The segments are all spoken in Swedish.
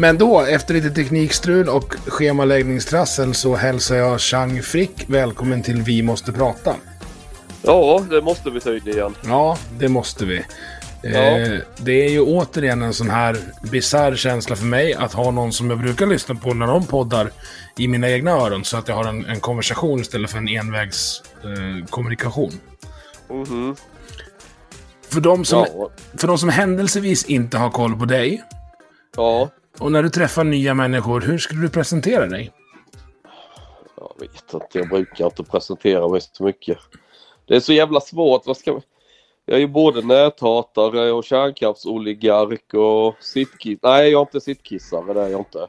Men då, efter lite teknikstrul och schemaläggningstrassel så hälsar jag Chang Frick välkommen till Vi måste prata. Ja, det måste vi tydligen. Ja, det måste vi. Eh, det är ju återigen en sån här bizarr känsla för mig att ha någon som jag brukar lyssna på när de poddar i mina egna öron så att jag har en, en konversation istället för en envägskommunikation. Eh, kommunikation. Mhm. för, de som, Ja. för de som händelsevis inte har koll på dig Ja, och när du träffar nya människor, hur skulle du presentera dig? jag vet inte. Jag brukar inte presentera mig så mycket. Det är så jävla svårt. Vad ska. Jag är ju både näthatare och kärnkraftsoligark och sittkiss... Nej, jag är inte sittkissare. Det är jag inte.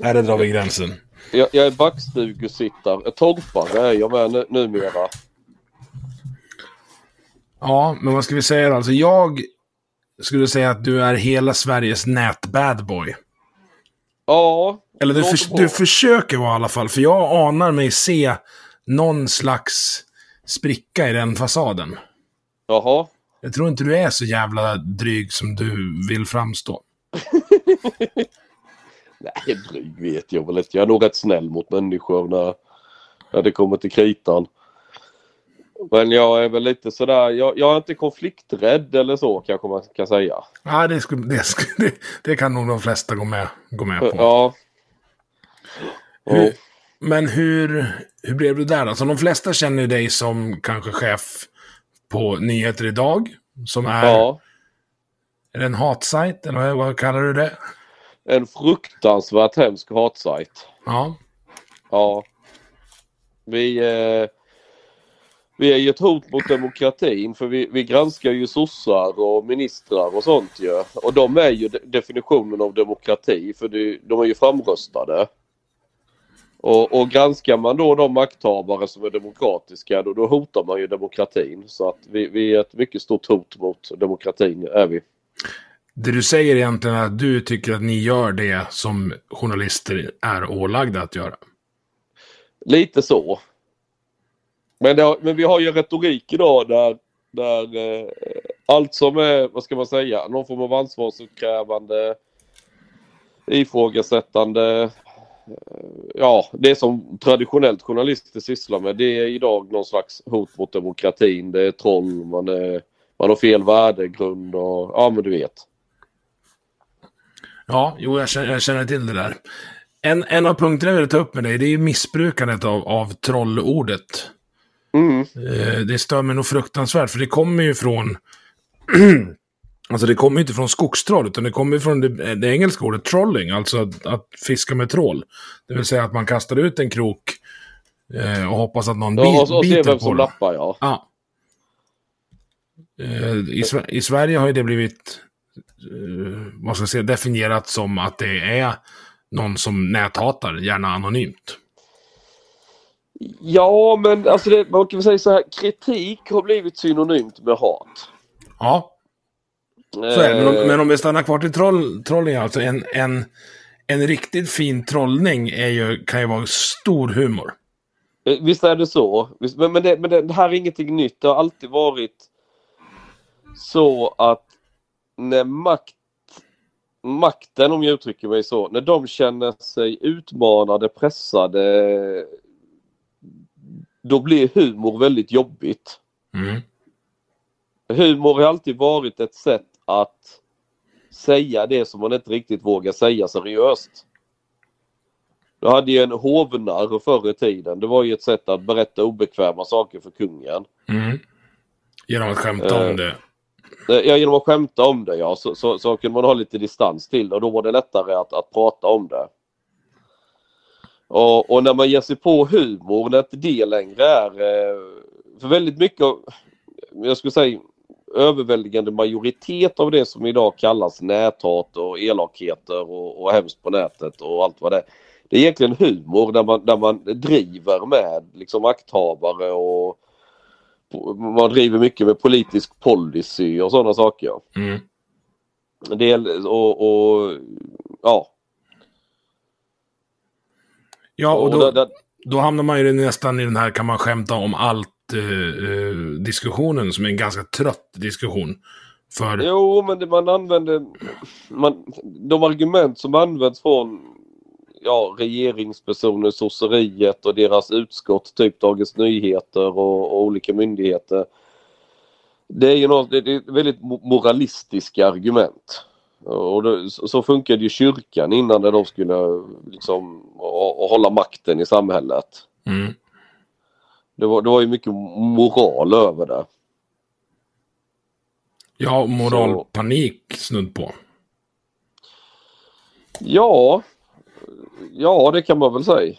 Nej, där drar vi gränsen. Jag, jag är backstugusittare. Torpare är jag med nu, numera. Ja, men vad ska vi säga då? Alltså jag skulle säga att du är hela Sveriges nät-badboy. Ja. Eller du, bra. du försöker vara i alla fall, för jag anar mig se någon slags spricka i den fasaden. Jaha. Jag tror inte du är så jävla dryg som du vill framstå. Nej, dryg vet jag väl inte. Jag är nog rätt snäll mot människor när, när det kommer till kritan. Men jag är väl lite sådär, jag, jag är inte konflikträdd eller så kanske man kan säga. Ja, det, skulle, det, skulle, det, kan nog de flesta gå med, gå med på. Ja. Hur, men hur, hur blev du där då? Så de flesta känner dig som kanske chef på Nyheter Idag. Som är, Ja. är det en hatsajt, eller vad, vad kallar du det? En fruktansvärt hemsk hatsajt. Ja. Ja. Vi, eh, vi är ju ett hot mot demokratin för vi, vi granskar ju sossar och ministrar och sånt ju. Och de är ju de- definitionen av demokrati för det, de är ju framröstade. Och, och granskar man då de makthavare som är demokratiska då, då hotar man ju demokratin. Så att vi, vi är ett mycket stort hot mot demokratin är vi. Det du säger egentligen är att du tycker att ni gör det som journalister är ålagda att göra. Lite så. Men, det, har- men vi har ju en retorik idag där, där eh, allt som är, vad ska man säga, någon form av ansvarsutkrävande, ifrågasättande, eh, ja, det som traditionellt journalister sysslar med, det är idag någon slags hot mot demokratin. Det är troll, man, är, man har fel värdegrund och ja, men du vet. Ja, jo, jag känner, jag känner till det där. En, en av punkterna jag vill ta upp med dig, det är ju missbrukandet av, av trollordet. Mm. Eh, det stör mig nog fruktansvärt, för det kommer ju från... alltså det kommer ju inte från skogstroll, utan det kommer från det, det engelska ordet trolling, alltså att, att fiska med trål. Det vill säga att man kastar ut en krok eh, och hoppas att någon Ja, och, och biter vem på som den. lappar ja. Ja. Eh, i, I Sverige har ju det blivit eh, vad ska jag säga, definierat som att det är någon som näthatar, gärna anonymt. Ja, men alltså det, man kan väl säga så här, kritik har blivit synonymt med hat. Ja, så är det. Men, om, men om vi stannar kvar till troll, trolling, alltså en, en, en riktigt fin trollning är ju, kan ju vara stor humor. Eh, Visst är det så. Men men, det, men det, det här är ingenting nytt. Det har alltid varit så att när makt, makten, om jag uttrycker mig så, när de känner sig utmanade, pressade, då blir humor väldigt jobbigt. Mm. Humor har alltid varit ett sätt att säga det som man inte riktigt vågar säga seriöst. Du hade ju en hovnarr förr i tiden. Det var ju ett sätt att berätta obekväma saker för kungen. Mm. Genom att skämta Eh, om det. Eh, Ja, genom att skämta om det ja, så, så, så kunde man ha lite distans till det och då var det lättare att, att prata om det. Och, och när man ger sig på humor, när inte det längre är... eh, För väldigt mycket av, jag skulle säga överväldigande majoritet av det som idag kallas näthat och elakheter och, och hemskt på nätet och allt vad det är. Det är egentligen humor där man, där man driver med liksom makthavare och man driver mycket med politisk policy och sådana saker. Mm. Del, och, och ja. Ja, och och då, då hamnar man ju nästan i den här kan man skämta om allt eh, eh, diskussionen som är en ganska trött diskussion. För, Jo, men det, man använder... Man, de argument som används från ja, regeringspersoner, sosseriet och deras utskott, typ Dagens Nyheter och, och olika myndigheter. Det är ju något, det, är väldigt mo- moralistiska argument. Och det, så funkade ju kyrkan innan när de skulle liksom och, och hålla makten i samhället. mm. Det var, det var ju mycket moral över det. Ja, moralpanik snudd på. Ja, ja det kan man väl säga.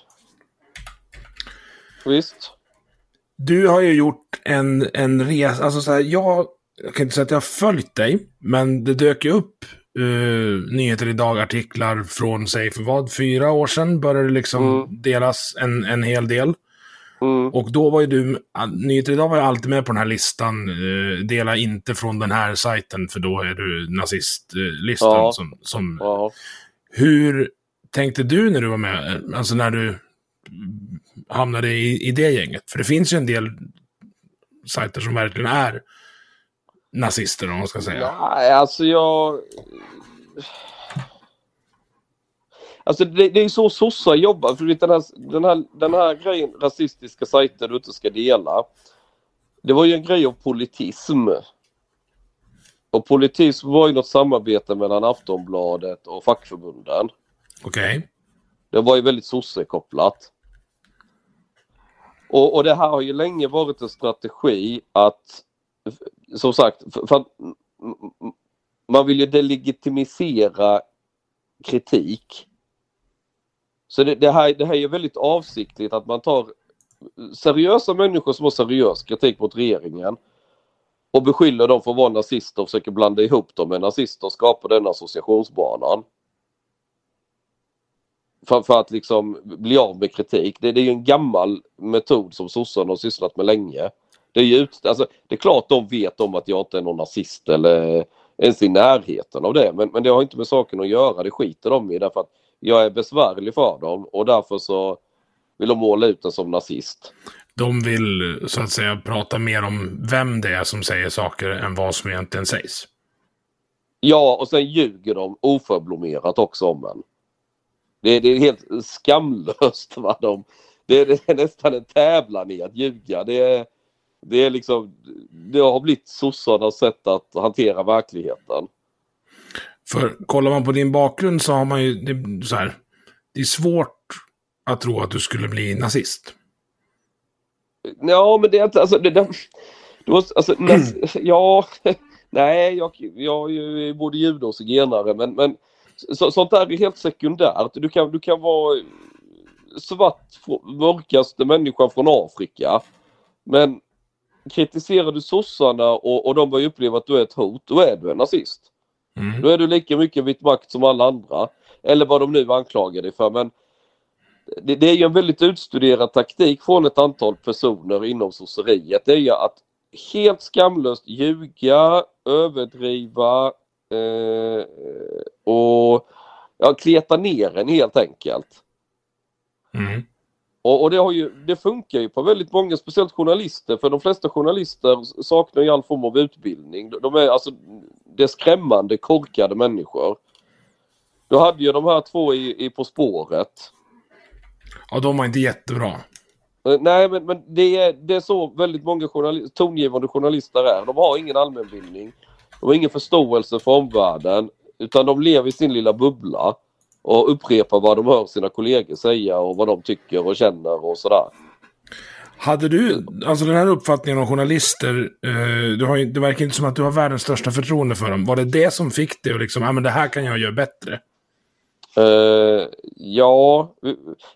Visst. Du har ju gjort en, en resa, alltså så här, jag, jag kan inte säga att jag har följt dig, men det dök ju upp uh, nyheter idag, artiklar från, säg för vad, fyra år sedan började det liksom Mm. delas en, en hel del. Mm. Och då var ju du, Nyheter idag var ju alltid med på den här listan, uh, dela inte från den här sajten för då är du nazistlistan. Ja. Som, som, Ja. Hur tänkte du när du var med, alltså när du hamnade i, i det gänget? För det finns ju en del sajter som verkligen är nazister, om man ska säga. Nej, alltså jag... Alltså det, det är så sossar jobbar. För den, här, den, här, den här grejen, rasistiska sajter du inte ska dela. Det var ju en grej av politism. Och politism var ju något samarbete mellan Aftonbladet och fackförbunden. Okej. Det var ju väldigt sossekopplat. Och, och det här har ju länge varit en strategi att, som sagt, för, för att man vill ju delegitimisera kritik. Så det, det, här, det här är ju väldigt avsiktligt att man tar seriösa människor som har seriös kritik mot regeringen och beskyller dem för att vara nazister och försöker blanda ihop dem med nazister och skapa den associationsbanan för, för att liksom bli av med kritik. Det, det är ju en gammal metod som sossarna har sysslat med länge. Det är ju ut, alltså, det är klart de vet om att jag inte är någon nazist eller ens i närheten av det. Men, men det har inte med saken att göra. Det skiter de i därför att jag är besvärlig för dem och därför så vill de måla ut en som nazist. De vill, så att säga, prata mer om vem det är som säger saker än vad som egentligen sägs. Ja, och sen ljuger de oförblommerat också om en. Det, det är helt skamlöst vad de... Det, det är nästan en tävlan i att ljuga. Det är, det är liksom... Det har blivit sossarnas sätt att hantera verkligheten. För kollar man på din bakgrund så har man ju, det, så här, det är svårt att tro att du skulle bli nazist. Ja, men det är inte... Alltså, det, det, det var, alltså, nas, ja... Nej, jag, jag är ju både jude och zigenare men, men så, sånt där är helt sekundärt. Du kan, du kan vara svart, mörkaste människan från Afrika. Men kritiserar du sossarna och, och de börjar uppleva att du är ett hot, då är du en nazist. Mm. Då är du lika mycket vit makt som alla andra. Eller vad de nu anklagar dig för. Men det, det är ju en väldigt utstuderad taktik från ett antal personer inom sosseriet. Det är ju att helt skamlöst ljuga, överdriva eh, och ja, kleta ner en helt enkelt. Mm. Och, och det, har ju, det funkar ju på väldigt många, speciellt journalister, för de flesta journalister saknar ju all form av utbildning. De är alltså, det är skrämmande korkade människor. Du hade ju de här två i, i På spåret. Ja, de var inte jättebra. Eh, Nej, men, men det, är, det är så väldigt många journali- tongivande journalister är. De har ingen allmänbildning. De har ingen förståelse för omvärlden. Utan de lever i sin lilla bubbla och upprepar vad de hör sina kollegor säga och vad de tycker och känner och sådär. Hade du, alltså den här uppfattningen om journalister, eh, du har, det verkar inte som att du har världens största förtroende för dem. Var det det som fick dig att liksom, ja men det här kan jag göra bättre? Eh, ja,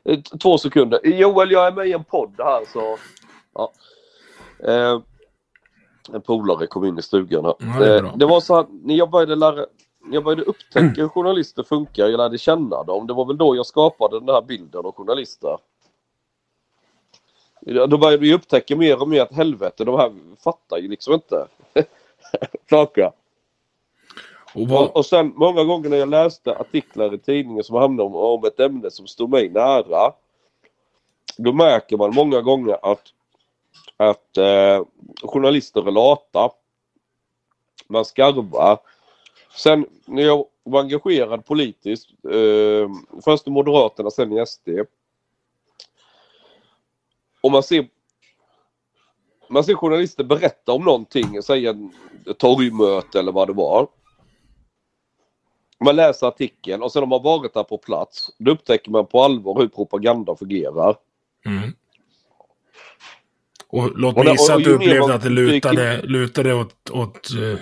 eh, två sekunder. Joel, jag är med i en podd här så... Ja. Eh, en polare kom in i stugan här. Ja, det bra. det var så att när jag började lära... Jag började upptäcka hur journalister funkar, jag lärde känna dem. Det var väl då jag skapade den här bilden av journalister. Då började vi upptäcka mer och mer att helvete, de här fattar ju liksom inte. Saker. Och vad, Och, och sen många gånger när jag läste artiklar i tidningen som handlade om, om ett ämne som stod mig nära. Då märker man många gånger att, att eh, journalister är lata. Man skarvar. Sen när jag var engagerad politiskt, eh, först i Moderaterna, sen i SD. Och man ser man ser journalister berätta om någonting, säga ett torgmöte eller vad det var. Man läser artikeln och sen om man varit där på plats, då upptäcker man på allvar hur propaganda fungerar. mm. och låt mig gissa att du upplevde att det lutade, lutade åt, åt eh,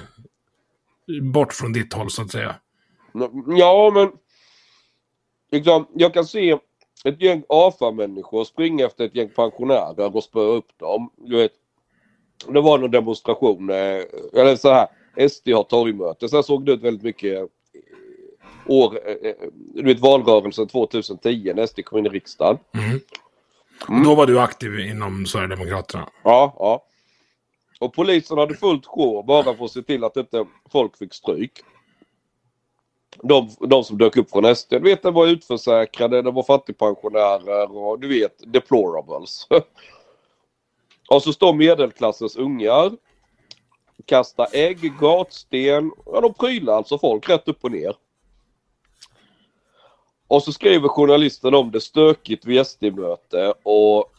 bort från ditt håll så att säga. Ja, men liksom, jag kan se ett gäng AFA-människor springa efter ett gäng pensionärer och spöa upp dem. Du vet, det var någon demonstration, eh, eller så här, SD har torgmöte. Sen såg det ut väldigt mycket eh, år, eh, du vet valrörelsen 2010 när SD kom in i riksdagen. Mm. Och Då var du aktiv inom Sverigedemokraterna. Ja, ja. Och polisen hade fullt sjå bara för att se till att inte folk fick stryk. De, de som dök upp från SD, du vet det var utförsäkrade, det var fattigpensionärer och du vet deplorables. och så står medelklassens ungar, kastar ägg, gatsten, ja de prylar alltså folk rätt upp och ner. Och så skriver journalisten om det stökigt vid SD-möte och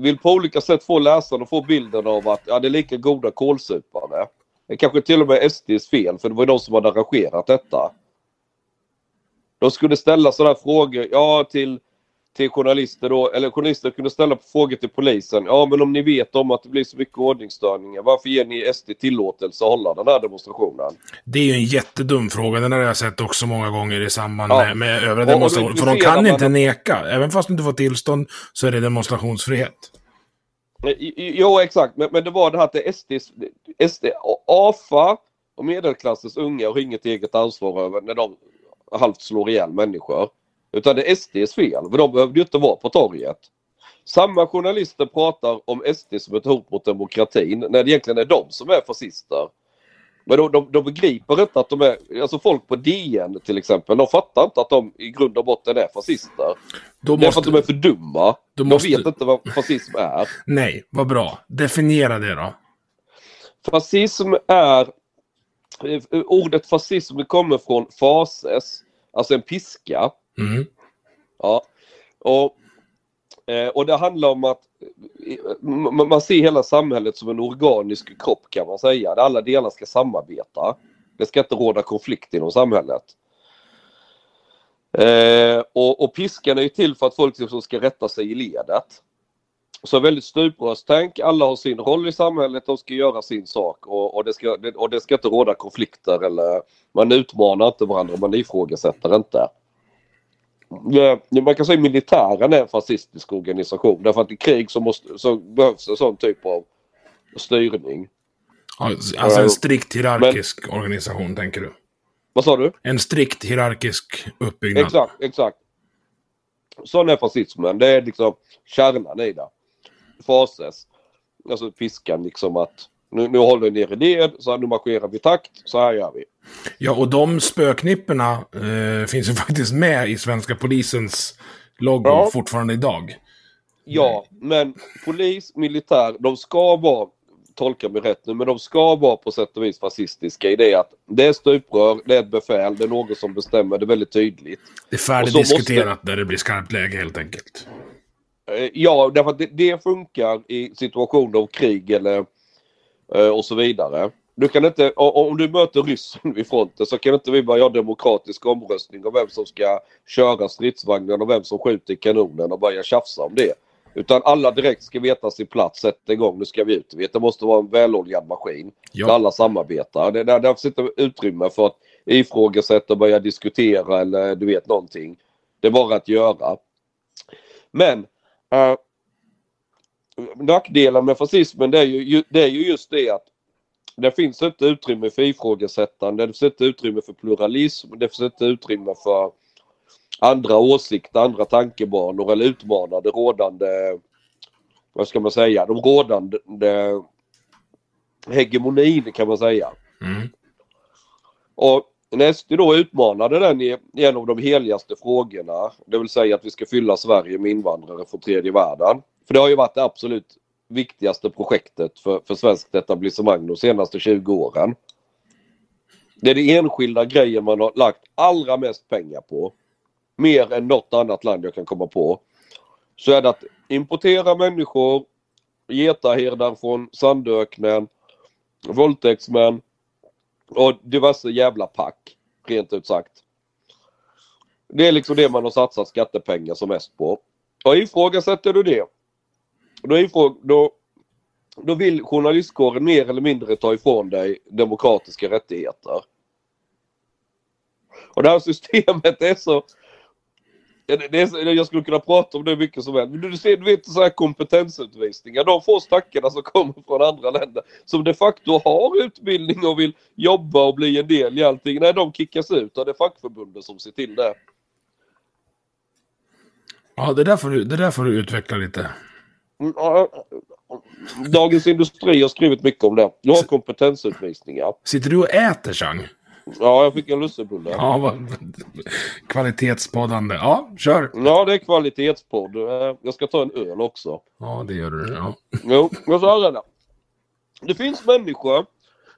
vill på olika sätt få läsaren att få bilden av att ja, det är lika goda kålsupare. Det kanske till och med SDs fel, för det var ju de som hade arrangerat detta. De skulle ställa sådana här frågor, ja till, till journalister då, eller journalister kunde ställa frågor till polisen. Ja men om ni vet om att det blir så mycket ordningsstörningar, varför ger ni SD tillåtelse att hålla den här demonstrationen? Det är ju en jättedum fråga. Den har jag sett också många gånger i samband Ja. med, övriga demonstrationer. För de kan inte man- neka. Även fast du inte får tillstånd så är det demonstrationsfrihet. Jo exakt, men, men det var det här att SDs, SD, AFA och medelklassens unga har inget eget ansvar över när de halvt slår ihjäl människor. Utan det är SDs fel, för de behövde ju inte vara på torget. Samma journalister pratar om SD som ett hot mot demokratin när det egentligen är de som är fascister. Men de, de, de begriper inte att de är, alltså folk på DN till exempel, de fattar inte att de i grund och botten är fascister. Då Det är för att måste... de är för dumma. De måste- vet inte vad fascism är. Nej, vad bra. Definiera det då. Fascism är... eh, Ordet fascism kommer från fases, alltså en piska. Mm. Ja. Och, eh, och det handlar om att man ser hela samhället som en organisk kropp kan man säga. Där alla delar ska samarbeta. Det ska inte råda konflikt inom samhället. Eh, och, och piskan är ju till för att folk liksom ska rätta sig i ledet. Så väldigt stuprörstänk, alla har sin roll i samhället, de ska göra sin sak och, och, det, ska, och det ska inte råda konflikter eller man utmanar inte varandra, man ifrågasätter inte. Eh, Man kan säga militären är en fascistisk organisation därför att i krig så, måste, så behövs en sån typ av styrning. Ja, Alltså en strikt hierarkisk organisation, tänker du? Vad sa du? En strikt hierarkisk uppbyggnad. Exakt, exakt. Sån är fascismen. Det är liksom kärnan i det. Fases. Alltså piskan liksom att nu, nu håller ni er i led, så här, nu marscherar vi i takt, så här gör vi. Ja, och de spöknipporna eh, finns ju faktiskt med i svenska polisens logo Ja. fortfarande idag. Ja, men polis, militär, de ska vara, tolka mig rätt nu, men de ska vara på sätt och vis fascistiska i det att det är stuprör, det är ett befäl, det är någon som bestämmer, det är väldigt tydligt. Det är färdigdiskuterat där det blir skarpt läge helt enkelt. Eh, Ja, därför att det, det funkar i situationer av krig eller och så vidare. Du kan inte, om du möter ryssen vid fronten så kan inte vi bara göra demokratisk omröstning om vem som ska köra stridsvagnen och vem som skjuter kanonen och börja tjafsa om det. Utan alla direkt ska veta sin plats, sätta igång, nu ska vi ut. Vet, det måste vara en väloljad maskin. Ja. Där alla samarbetar. Det, där, där finns inte utrymme för att ifrågasätta och börja diskutera eller du vet någonting. Det är bara att göra. Men äh, nackdelen med fascismen det är, ju, det är ju just det att det finns inte utrymme för ifrågasättande, det finns inte utrymme för pluralism, det finns inte utrymme för andra åsikter, andra tankebanor eller utmana det rådande, vad ska man säga, de rådande hegemonin kan man säga. Mm. Och när SD då utmanade den i en av de heligaste frågorna, det vill säga att vi ska fylla Sverige med invandrare från tredje världen. För det har ju varit det absolut viktigaste projektet för, för svenskt etablissemang de senaste 20 åren. Det är det enskilda grejen man har lagt allra mest pengar på. Mer än något annat land jag kan komma på. Så är det att importera människor, getaherdar från Sandöknen, våldtäktsmän och diverse jävla pack. Rent ut sagt. Det är liksom det man har satsat skattepengar som mest på. Och ifrågasätter du det då, ifråg, då, då vill journalistkåren mer eller mindre ta ifrån dig demokratiska rättigheter. Och det här systemet är så... Det är så jag skulle kunna prata om det mycket som helst. Du, ser, du vet så här kompetensutvisningar. De få stackarna som kommer från andra länder som de facto har utbildning och vill jobba och bli en del i allting. Nej, de kickas ut av det fackförbundet som ser till det. Ja, det där får du, det där får du utveckla lite. Mm, Dagens Industri har skrivit mycket om det. Du har kompetensutvisningar. Sitter du och äter, Chang? Ja, jag fick en lussebulle. Ja, vad... Kvalitetspoddande. Ja, kör. Ja, det är kvalitetspodd. Eh, jag ska ta en öl också. Ja, det gör du. Ja. Jo, jag sa det. Det finns människor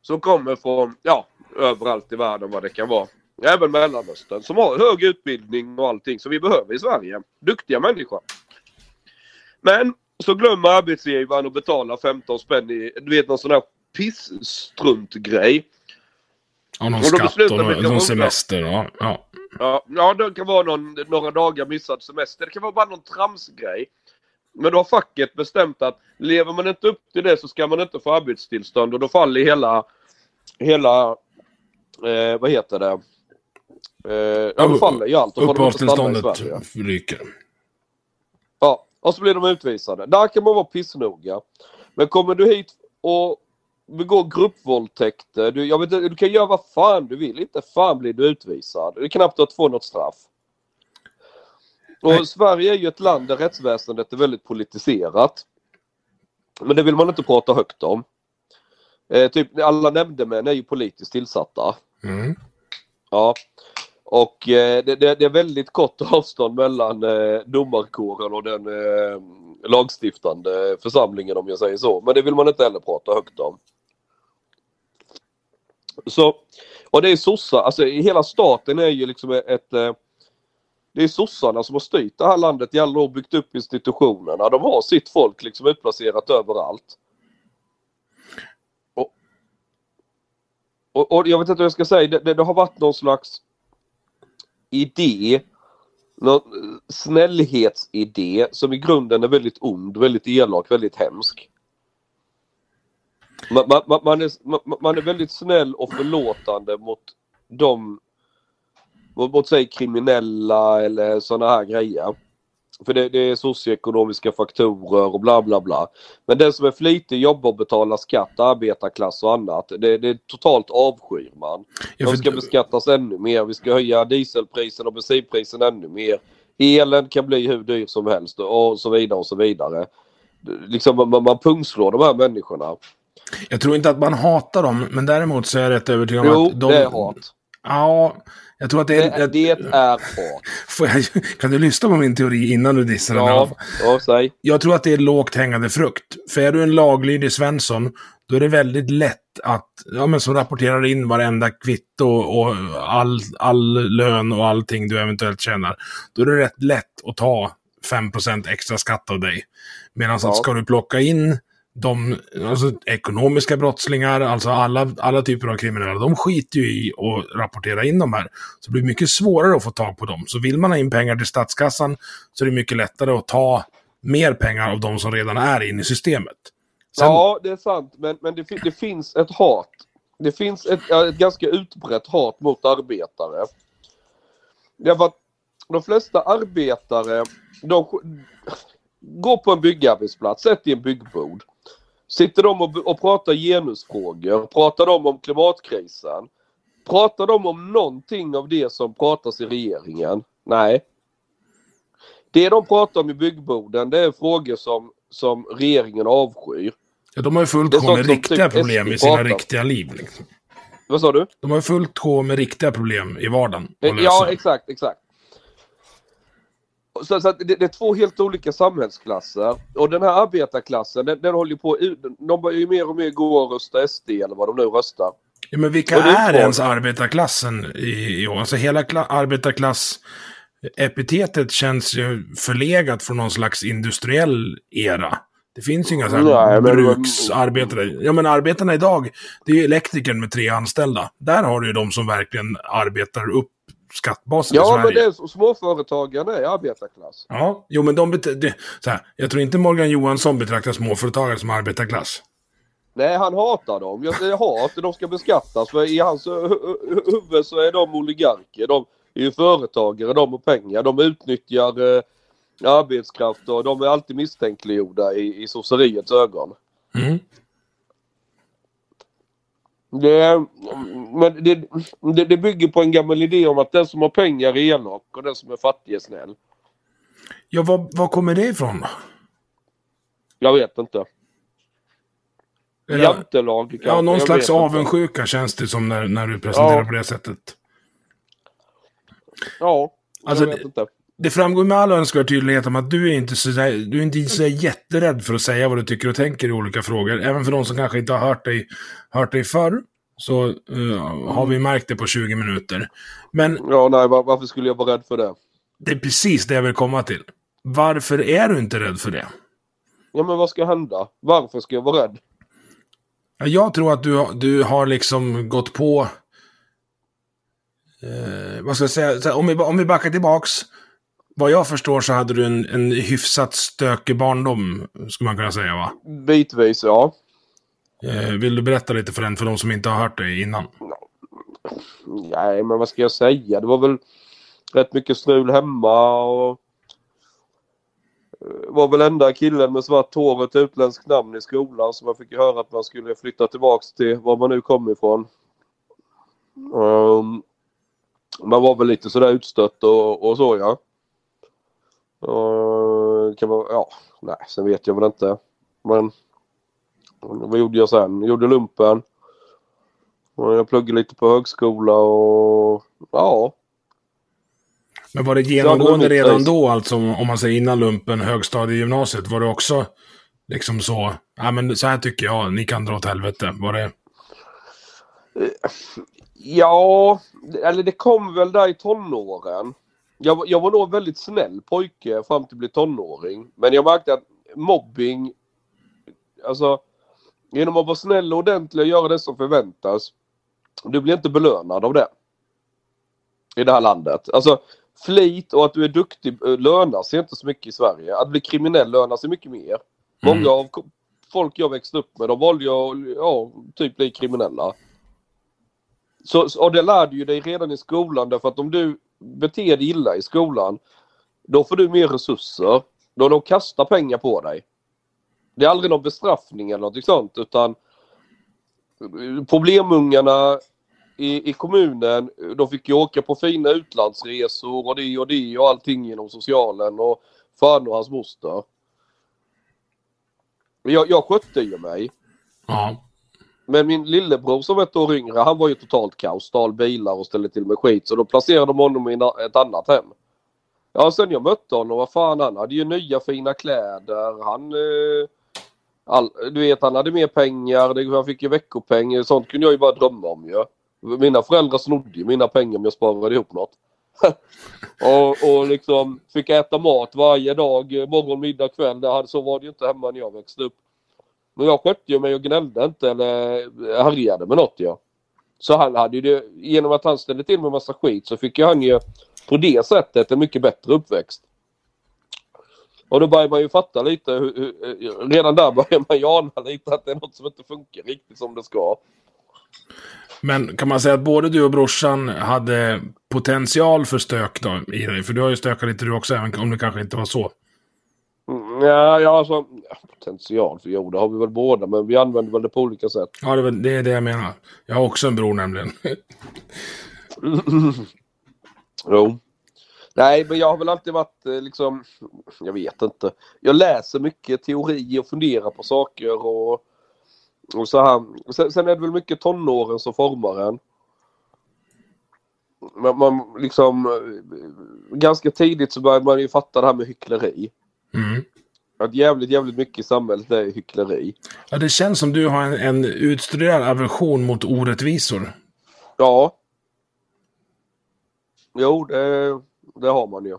som kommer från, ja, överallt i världen vad det kan vara. Även Mellanöstern. Som har hög utbildning och allting som vi behöver i Sverige. Duktiga människor. Men så glömmer arbetsgivaren att betala 15 spänn i, du vet någon sån här pissstruntgrej. Ja, någon Och då skatt och någon, någon semester. Ja, ja. Ja, ja, det kan vara någon, några dagar missad semester. Det kan vara bara någon tramsgrej. Men då har facket bestämt att lever man inte upp till det så ska man inte få arbetstillstånd och då faller hela, hela, eh, vad heter det? Eh, ja, då faller ju allt. Uppehållstillståndet ryker. Och så blir de utvisade. Där kan man vara pissnoga. Men kommer du hit och begår gruppvåldtäkter, du, jag vet, du kan göra vad fan du vill. Inte fan blir du utvisad. Det är knappt att få något straff. Och Nej. Sverige är ju ett land där rättsväsendet är väldigt politiserat. Men det vill man inte prata högt om. Eh, typ alla nämndemän är ju politiskt tillsatta. Mm. Ja. Och eh, det, det, det är väldigt kort avstånd mellan eh, domarkåren och den eh, lagstiftande församlingen om jag säger så. Men det vill man inte heller prata högt om. Så, och det är sossar, alltså hela staten är ju liksom ett eh, det är sossarna som har styrt det här landet i alla år, byggt upp institutionerna. De har sitt folk liksom utplacerat överallt. Och, och, och jag vet inte vad jag ska säga, det, det, det har varit någon slags idé, någon snällhetsidé som i grunden är väldigt ond, väldigt elak, väldigt hemsk. Man, man, man, är, man, man är väldigt snäll och förlåtande mot de mot, mot säg kriminella eller sådana här grejer. För det, det är socioekonomiska faktorer och bla bla bla. Men den som är flitig, jobbar och betalar skatt, arbetarklass och annat. Det, det är totalt avskyr man. Ja, De ska beskattas ännu mer. Vi ska höja dieselprisen och bensinprisen ännu mer. Elen kan bli hur dyr som helst och så vidare och så vidare. Liksom man, man pungslår de här människorna. Jag tror inte att man hatar dem, men däremot så är jag rätt övertygad om Jo, att de... det är hat. Ja, jag tror att det Det, är... är- det är hat. Får jag, kan du lyssna på min teori innan du dissar den? Ja, fall? ja. Jag tror att det är lågt hängande frukt. För är du en laglydig Svensson, då är det väldigt lätt att, ja men som rapporterar in varenda kvitto och all, all lön och allting du eventuellt tjänar. Då är det rätt lätt att ta 5% extra skatt av dig. Medan Ja. att ska du plocka in de alltså, ekonomiska brottslingar, alltså alla, alla typer av kriminella, de skiter ju i att rapportera in de här. Så det blir mycket svårare att få tag på dem. Så vill man ha in pengar till statskassan så är det mycket lättare att ta mer pengar av de som redan är inne i systemet. Sen, Ja, det är sant. Men, men det, det finns ett hat. Det finns ett, ett ganska utbrett hat mot arbetare. Därför att de flesta arbetare, de går på en byggarbetsplats, sätt i en byggbod. Sitter de och, och pratar genusfrågor, pratar de om klimatkrisen? Pratar de om någonting av det som pratas i regeringen? Nej. Det de pratar om i byggboden det är frågor som, som regeringen avskyr. ja, de har ju fullt sjå med riktiga typ problem i sina pratar. riktiga liv. Liksom. Vad sa du? De har ju fullt sjå med riktiga problem i vardagen. lösa. Ja, exakt, exakt. Så, så det, det är två helt olika samhällsklasser. Och den här arbetarklassen, den, den håller på, de börjar ju mer och mer gå och rösta SD eller vad de nu röstar. Ja, men vilka Och är ens arbetarklassen i, i år? Alltså hela kla- arbetarklass-epitetet känns ju förlegat från någon slags industriell era. Det finns ju inga så här Nej, bruksarbetare. Ja, men arbetarna idag, det är ju elektrikern med tre anställda. Där har du ju de som verkligen arbetar upp skattbasen i Ja, Sverige. men det är småföretagarna är arbetarklass. Ja, jo men de det, så här, Jag tror inte Morgan Johansson betraktar småföretagare som arbetarklass. Nej, han hatar dem. Jag säger hat, de ska beskattas. För i hans hu- hu- huvud så är de oligarker. De är ju företagare, de har pengar. De utnyttjar eh, arbetskraft och de är alltid misstänkliggjorda i, i sosseriets ögon. Mm. Det, men det, det, det bygger på en gammal idé om att den som har pengar är elak och den som är fattig är snäll. Ja, var, var kommer det ifrån då? Jag vet inte. Eller- Jantelag kanske. Ja, någon jag slags avundsjuka känns det som när, när du presenterar Ja. på det sättet. Ja, Alltså, jag vet inte. Det framgår med all önskvärd tydlighet om att du är inte så, du är inte så jätterädd för att säga vad du tycker och tänker i olika frågor. Även för de som kanske inte har hört dig, hört dig förr, så eh, har vi märkt det på 20 minuter. Men Ja, nej, var, varför skulle jag vara rädd för det? det är precis det jag vill komma till. Varför är du inte rädd för det? Ja, men vad ska hända? Varför ska jag vara rädd? Ja, Jag tror att du, du har liksom gått på... Eh, vad ska jag säga? Så Om vi, om vi backar tillbaks. Vad jag förstår så hade du en, en hyfsat stökig barndom, skulle man kunna säga va? Bitvis, ja. Eh, vill du berätta lite för den, för de som inte har hört dig innan? Nej, men vad ska jag säga? Det var väl rätt mycket strul hemma och eh, var väl enda killen med svart hår och ett utländskt namn i skolan så man fick ju höra att man skulle flytta tillbaks till var man nu kom ifrån. Um, man var väl lite sådär utstött och, och så ja. Uh, kan man, ja, nej, sen vet jag väl inte. Men vad gjorde jag sen? Jag gjorde lumpen. Och jag pluggade lite på högskola och ja. Men var det genomgående redan då, alltså om man säger innan lumpen, högstadiegymnasiet, var det också liksom så, ja men så här tycker jag, ni kan dra åt helvete. Var det, Ja, eller det kom väl där i tonåren. Jag, var- jag var nog väldigt snäll pojke fram till att bli tonåring. Men jag märkte att mobbing, alltså genom att vara snäll och ordentlig och göra det som förväntas. Du blir inte belönad av det. I det här landet. Alltså flit och att du är duktig eh, lönar sig inte så mycket i Sverige. Att bli kriminell lönar sig mycket mer. Många av folk jag växte upp med de valde att ja, typ bli kriminella. Så, och det lär du ju dig redan i skolan därför att om du beter dig illa i skolan då får du mer resurser. Då de kastar pengar på dig. Det är aldrig någon bestraffning eller något sånt utan problemungarna i, i kommunen de fick ju åka på fina utlandsresor och det och det och allting genom socialen och fan och hans moster. Jag, jag skötte ju mig. ja. Men min lillebror som ett år yngre, han var ju totalt kaos. Stal bilar och ställde till med skit. Så då placerade de honom i ett annat hem. Ja, sen jag mötte honom, vad fan han hade ju nya fina kläder. Han... Eh, all, du vet, han hade mer pengar. Det, han fick ju veckopeng. Sånt kunde jag ju bara drömma om ju. Mina föräldrar snodde ju mina pengar om jag sparade ihop något. och, och liksom fick äta mat varje dag, morgon, middag, kväll. Det hade, så var det ju inte hemma när jag växte upp. Men jag skötte ju mig och gnällde inte eller härjade med något ja. Så han hade ju det, genom att han ställde till med massa skit så fick ju han ju på det sättet en mycket bättre uppväxt. Och då börjar man ju fatta lite, hur, hur, redan där börjar man ju ana lite att det är något som inte funkar riktigt som det ska. Men kan man säga att både du och brorsan hade potential för stök då i dig? För du har ju stökat lite du också, även om det kanske inte var så. Mm, ja, ja, alltså potential, för jo det har vi väl båda, men vi använder väl det på olika sätt. Ja, det det är det jag menar. Jag har också en bror nämligen. Jo. Nej, men jag har väl alltid varit eh, liksom, jag vet inte. Jag läser mycket teori och funderar på saker och, och så här. Sen, sen är det väl mycket tonåren som formar en. Man, man liksom, eh, ganska tidigt så börjar man ju fatta det här med hyckleri. Mm. Att jävligt, jävligt mycket i samhället är hyckleri. Ja, det känns som du har en, en utstuderad aversion mot orättvisor. Ja. Jo, det, det har man ju.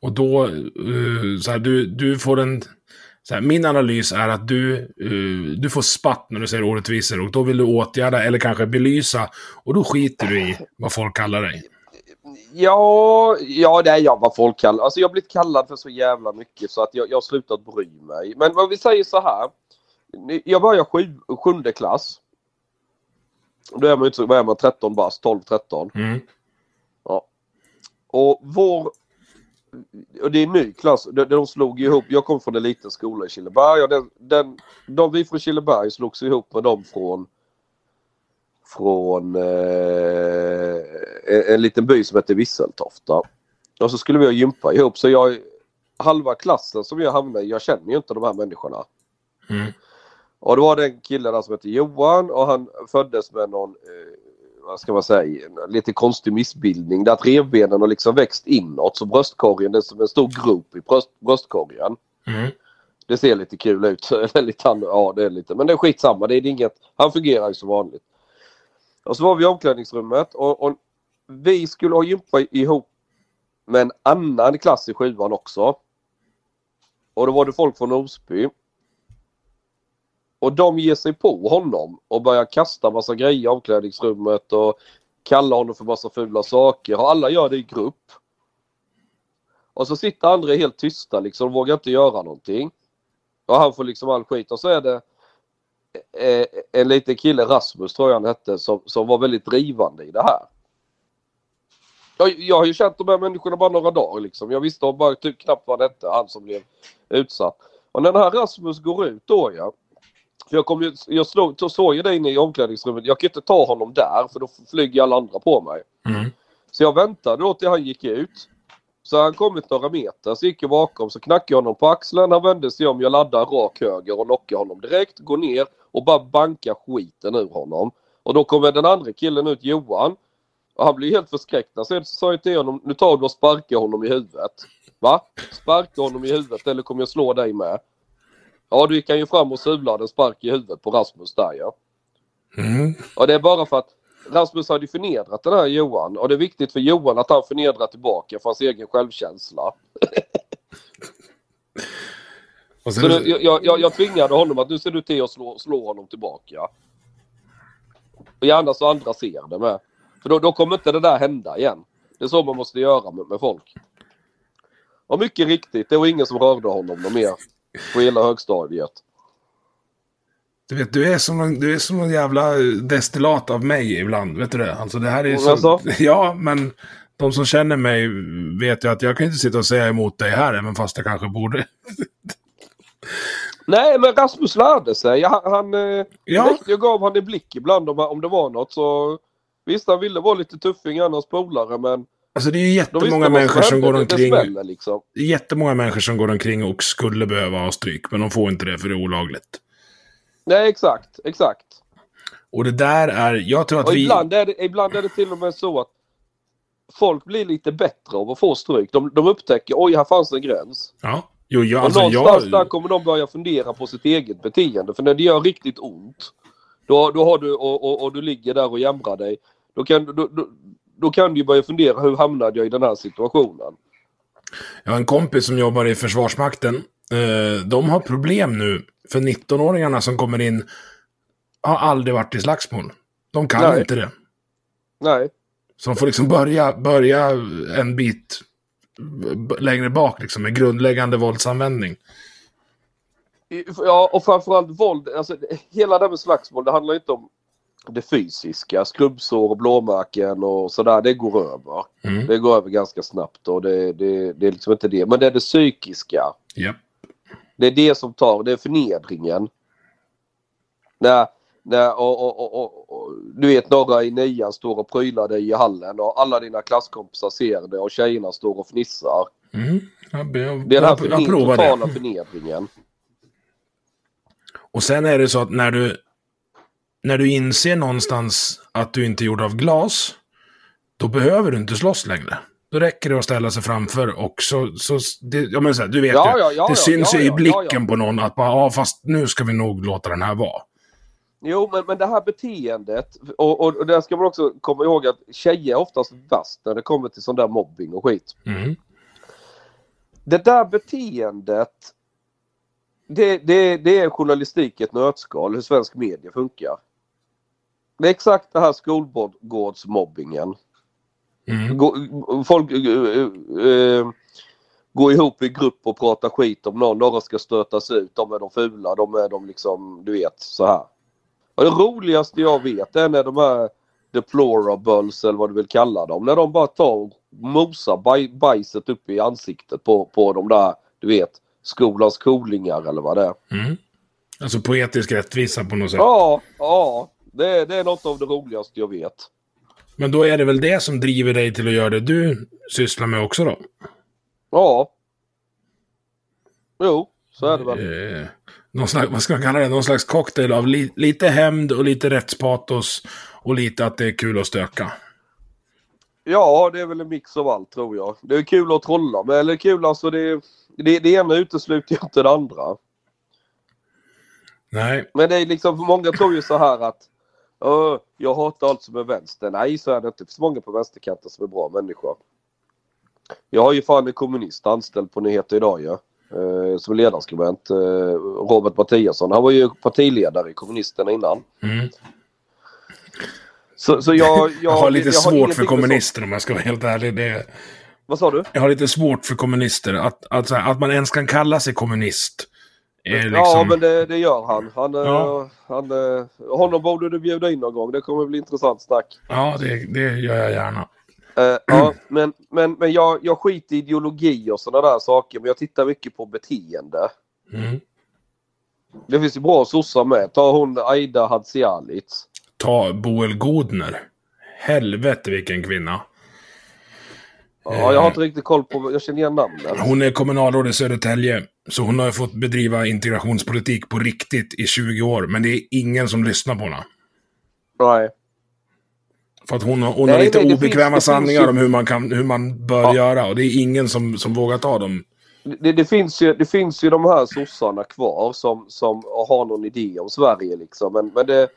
Och då, eh, så här, du, du får en... Så här, min analys är att du, eh, du får spatt när du säger orättvisor och då vill du åtgärda eller kanske belysa och då skiter du i vad folk kallar dig. Ja, ja det är jag vad folk kallar. Alltså jag har blivit kallad för så jävla mycket så att jag, jag har slutat bry mig. Men vad vi säger så här. Jag börjar sju, sjunde klass. Då är man vad är man 13 bast, 12-13. Mm. Och vår... Och det är en ny klass. De, de slog ihop. Jag kom från en liten skola i Killeberg och den, den, de vi från Killeberg slogs ihop med dem från från eh, en, en liten by som heter Visseltofta. Och så skulle vi ha gympa ihop så jag halva klassen som jag hamnade i, jag känner ju inte de här människorna. Mm. Och då var det en kille där som hette Johan och han föddes med någon, eh, vad ska man säga, lite konstig missbildning. Där att revbenen har liksom växt inåt så bröstkorgen, det är som en stor grop i bröst, bröstkorgen. Mm. Det ser lite kul ut. Lite, ja, det är lite, men det är skitsamma. Det är inget, han fungerar ju som vanligt. Och så var vi i omklädningsrummet och, och vi skulle ha gympa ihop med en annan klass i sjuan också. Och då var det folk från Osby. Och de ger sig på honom och börjar kasta massa grejer i omklädningsrummet och kalla honom för massa fula saker. Och alla gör det i grupp. Och så sitter andra helt tysta liksom och vågar inte göra någonting. Och han får liksom all skit. Och så är det eh, en liten kille, Rasmus tror jag han hette, som, som var väldigt drivande i det här. Jag, jag har ju känt de här människorna bara några dagar liksom. Jag visste bara typ knappt vad han hette, han som blev utsatt. Och när den här Rasmus går ut då ja. För jag, kom ju, jag slog, så såg ju det inne i omklädningsrummet. Jag kan inte ta honom där för då flyger alla andra på mig. Mm. Så jag väntade då till han gick ut. Så han kommit några meter, så gick jag bakom, så knackade jag honom på axeln. Han vände sig om, jag laddar rak höger och knockar honom direkt. Går ner och bara bankar skiten ur honom. Och då kommer den andra killen ut, Johan. Och han blir helt förskräckt. Sen så sa jag till honom, nu tar du och sparkar honom i huvudet. Va? Sparka honom i huvudet eller kommer jag slå dig med? Ja, då gick han ju fram och sulade en spark i huvudet på Rasmus där ja. Mm. Och det är bara för att Rasmus hade ju förnedrat den här Johan och det är viktigt för Johan att han förnedrar tillbaka för hans egen självkänsla. Så nu, jag, jag, jag tvingade honom att nu ser du till att slå, slå honom tillbaka. Och gärna så andra ser det med. För då, då kommer inte det där hända igen. Det är så man måste göra med, med folk. Och mycket riktigt, det var ingen som rörde honom mer på hela högstadiet. du vet, du är, som en, du är som en jävla destillat av mig ibland. Vet du det? Alltså det här är så... Alltså? Ja, men de som känner mig vet ju att jag kan inte sitta och säga emot dig här, även fast jag kanske borde. Nej, men Rasmus lärde sig. Han, han eh, Ja. väckte- jag gav han en blick ibland om, om det var något. Så Visst, han ville vara lite tuffing annars polare, men Alltså det är ju jättemånga människor som går omkring... Det smäller liksom. Jättemånga människor som går omkring och skulle behöva ha stryk, men de får inte det för det är olagligt. Nej, exakt, exakt. Och det där är, jag tror att Och vi... ibland, är det, ibland är det till och med så att folk blir lite bättre av att få stryk. De, de upptäcker, oj, här fanns en gräns. Ja, jo, jag, och alltså någonstans där jag... kommer de börja fundera på sitt eget beteende. För när det gör riktigt ont, då, då har du, och, och, och du ligger där och jämrar dig, då kan, du- då, då, då kan du ju börja fundera, hur hamnade jag i den här situationen? Jag har en kompis som jobbar i Försvarsmakten. Eh, de har problem nu För 19-åringarna som kommer in har aldrig varit i slagsmål. De kan Nej. inte det. Nej. Så de får liksom börja, börja en bit längre bak liksom, med grundläggande våldsanvändning. Ja, och framförallt våld. Alltså, hela det här med slagsmål, det handlar inte om det fysiska. Skrubbsår och blåmärken och sådär, det går över. Mm. Det går över ganska snabbt och det, det, det är liksom inte det. Men det är det psykiska. Japp. Det är det som tar, det är förnedringen. När, när och, och, och, och, du vet några i nian står och prylar dig i hallen och alla dina klasskompisar ser det och tjejerna står och fnissar. Mm. Jag, jag, Det är den här förned, totala det. förnedringen. Och sen är det så att när du, när du inser någonstans att du inte är gjord av glas, då behöver du inte slåss längre. Då räcker det att ställa sig framför och så, så det, ja, men så här, du vet Ja, ju, ja, ja, det syns ju i blicken på någon att bara, ja fast nu ska vi nog låta den här vara. Jo, men, men det här beteendet och, och, och där ska man också komma ihåg att tjejer är oftast värst när det kommer till sån där mobbing och skit. Mm. Det där beteendet det, det, det är journalistik i ett nötskal, hur svensk media funkar. Det är exakt det här skolgårdsmobbingen. Mm. Gå, folk äh, äh, går ihop i grupp och pratar skit om någon. Några ska stötas ut. De är de fula. De är de liksom, du vet, så här. Och det roligaste jag vet är när de här deplorables eller vad du vill kalla dem. När de bara tar och mosar baj, bajset upp i ansiktet på, på de där, du vet, skolans coolingar eller vad det är. Mm. Alltså poetisk rättvisa på något sätt. Ja, ja. Det, det är något av det roligaste jag vet. Men då är det väl det som driver dig till att göra det du sysslar med också då? Ja. Jo, så är det väl. Eh, någon slags, vad ska man kalla det? Någon slags cocktail av li, lite hämnd och lite rättspatos och lite att det är kul att stöka. Ja, det är väl en mix av allt tror jag. Det är kul att trolla med, eller kul alltså det, det, det ena utesluter ju inte det andra. Nej, Men det är liksom, många tror ju så här att "Åh, jag hatar allt som är vänster. Nej, så är det inte. Det finns många på vänsterkanten som är bra människor. Jag har ju fan en kommunist anställd på Nyheter Idag ju. Eh, som ledarskribent. Eh, Robert Mattiasson. Han var ju partiledare i kommunisterna innan. Mm. Så, så jag, jag, jag har lite jag svårt ingenting för kommunister om jag ska vara helt ärlig. Det. Vad sa du? jag har lite svårt för kommunister. Att, att, att man ens kan kalla sig kommunist. Är liksom, Ja, men det, det gör han. han, eh, Ja. han eh, honom borde du bjuda in någon gång. Det kommer bli intressant snack. ja det, det gör jag gärna. Eh, ja, men men, men jag, jag skiter i ideologi och sådana där saker. Men jag tittar mycket på beteende. Mm. Det finns ju bra sossar med. Ta hon Aida Hadzialic. Ta Boel Godner. Helvete vilken kvinna. Ja, jag har inte riktigt koll på... Jag känner igen namnet. Hon är kommunalråd i Södertälje. Så hon har ju fått bedriva integrationspolitik på riktigt i 20 år. Men det är ingen som lyssnar på henne. Nej. För att hon har, hon Nej, har lite nej, obekväma finns- sanningar finns om hur man, kan, hur man bör Ja. göra. Och det är ingen som, som vågar ta dem. Det, det, finns ju, det finns ju de här sossarna kvar som, som har någon idé om Sverige liksom. Men, men det...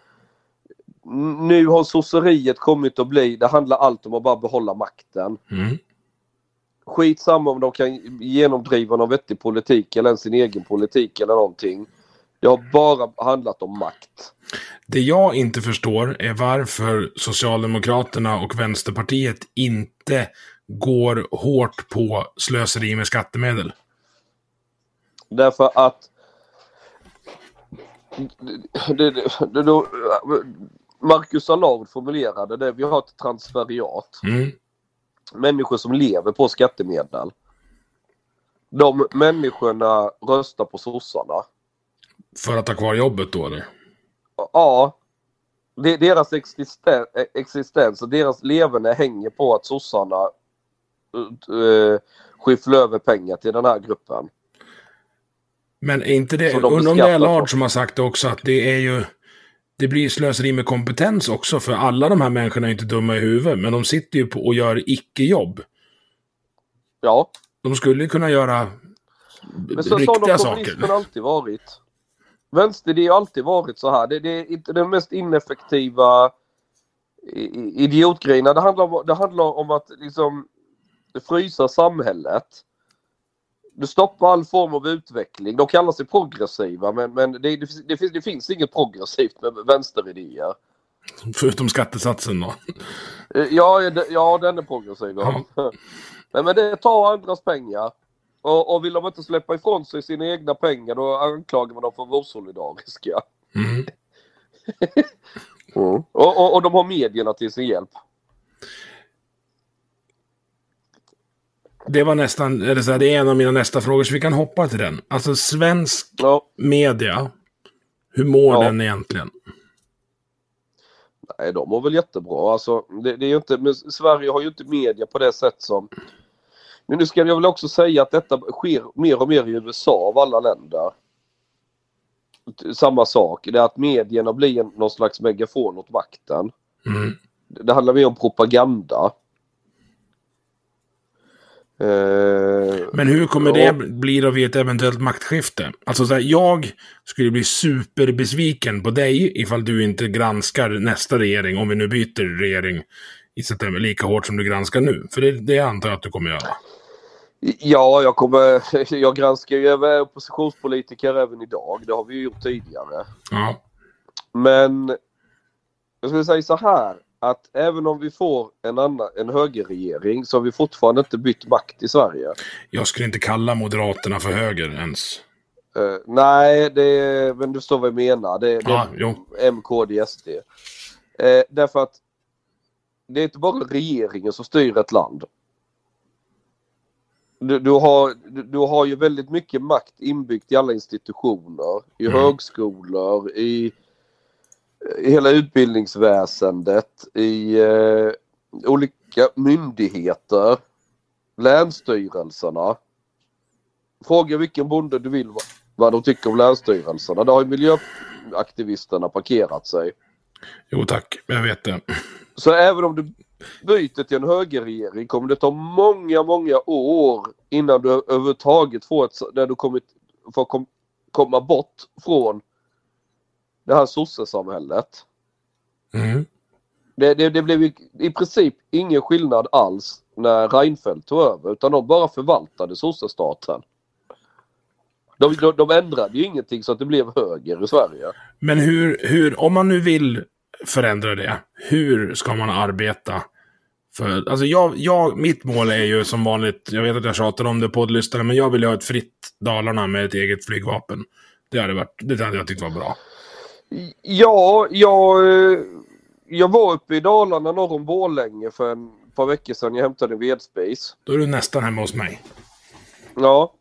Nu har sosseriet kommit att bli... Det handlar allt om att bara behålla makten. Mm. Skitsamma om de kan genomdriva någon vettig politik eller ens sin egen politik eller någonting. Det har bara handlat om makt. Det jag inte förstår är varför Socialdemokraterna och Vänsterpartiet inte går hårt på slöseri med skattemedel. Därför att... Det, det, det, då, Marcus Allard formulerade det. Vi har ett transferiat. Mm. Människor som lever på skattemedel. De människorna röstar på sossarna. För att ha kvar jobbet då eller? Ja. Deras existen, existens och deras levande hänger på att sossarna uh, skyfflar över pengar till den här gruppen. Men är inte det, undrar om det är Lard som har sagt det också, att det är ju, det blir slöseri med kompetens också, för alla de här människorna är inte dumma i huvudet, men de sitter ju på och gör icke-jobb. Ja. De skulle kunna göra Men så, så har riktiga de kommunismen saker. alltid varit. Vänster, det har alltid varit så här. Det, det är inte den mest ineffektiva idiotgrejerna. Det handlar, om, det handlar om att liksom frysa samhället. Du stoppar all form av utveckling. De kallar sig progressiva men, men det, det, det, finns, det finns inget progressivt med vänsteridéer. Förutom skattesatsen då. Eh, Ja, ja den är progressiv. Ja. Men, men det tar andras pengar. Och, och vill de inte släppa ifrån sig sina egna pengar då anklagar man dem för att vara osolidariska. Mm. Och, och, och de har medierna till sin hjälp. Det var nästan, eller så här, det är en av mina nästa frågor, så vi kan hoppa till den. Alltså svensk Ja, media, hur mår Ja. den egentligen? nej, de mår väl jättebra. Alltså, det, det är ju inte, men Sverige har ju inte media på det sätt som... Men nu ska jag väl också säga att detta sker mer och mer i USA av alla länder. Samma sak, det är att medierna blir någon slags megafon åt makten. Mm. Det handlar mer om propaganda. Eh, Men hur kommer Ja. det bli då vid ett eventuellt maktskifte? Alltså så här, jag skulle bli superbesviken på dig ifall du inte granskar nästa regering, om vi nu byter regering i september, lika hårt som du granskar nu. För det, det antar jag att du kommer göra. Ja, jag kommer... Jag granskar ju även oppositionspolitiker även idag. Det har vi ju gjort tidigare. Ja. Men jag skulle säga så här att även om vi får en, annan, en högerregering så har vi fortfarande inte bytt makt i Sverige. Jag skulle inte kalla Moderaterna för höger ens. Eh, nej, det, men du förstår vad jag menar. Det, det Ja, jo. M, KD, SD. Eh, därför att det är inte bara regeringen som styr ett land. Du, du, har, du, du har ju väldigt mycket makt inbyggt i alla institutioner. I Mm. högskolor, i hela utbildningsväsendet, i eh, olika myndigheter, länsstyrelserna. Fråga vilken bonde du vill vad, de tycker om länsstyrelserna. Där har ju miljöaktivisterna parkerat sig. Jo tack, jag vet det. Så även om du byter till en högerregering kommer det ta många, många år innan du överhuvudtaget får ett, där du kommit, får kom, komma bort från det här sossesamhället. Mm. Det, det, det blev i princip ingen skillnad alls när Reinfeldt tog över utan de bara förvaltade sossestaten. De, de, de ändrade ju ingenting så att det blev höger i Sverige. Men hur, hur, om man nu vill förändra det, hur ska man arbeta? För, alltså jag, jag, mitt mål är ju som vanligt, jag vet att jag tjatar om det poddlyssnare, men jag vill ha ett fritt Dalarna med ett eget flygvapen. Det hade, varit, det hade jag tyckt var bra. Ja, jag, eh, jag var uppe i Dalarna norr om Borlänge för en par veckor sedan. Jag hämtade en vedspis. Då är du nästan hemma hos mig. Ja.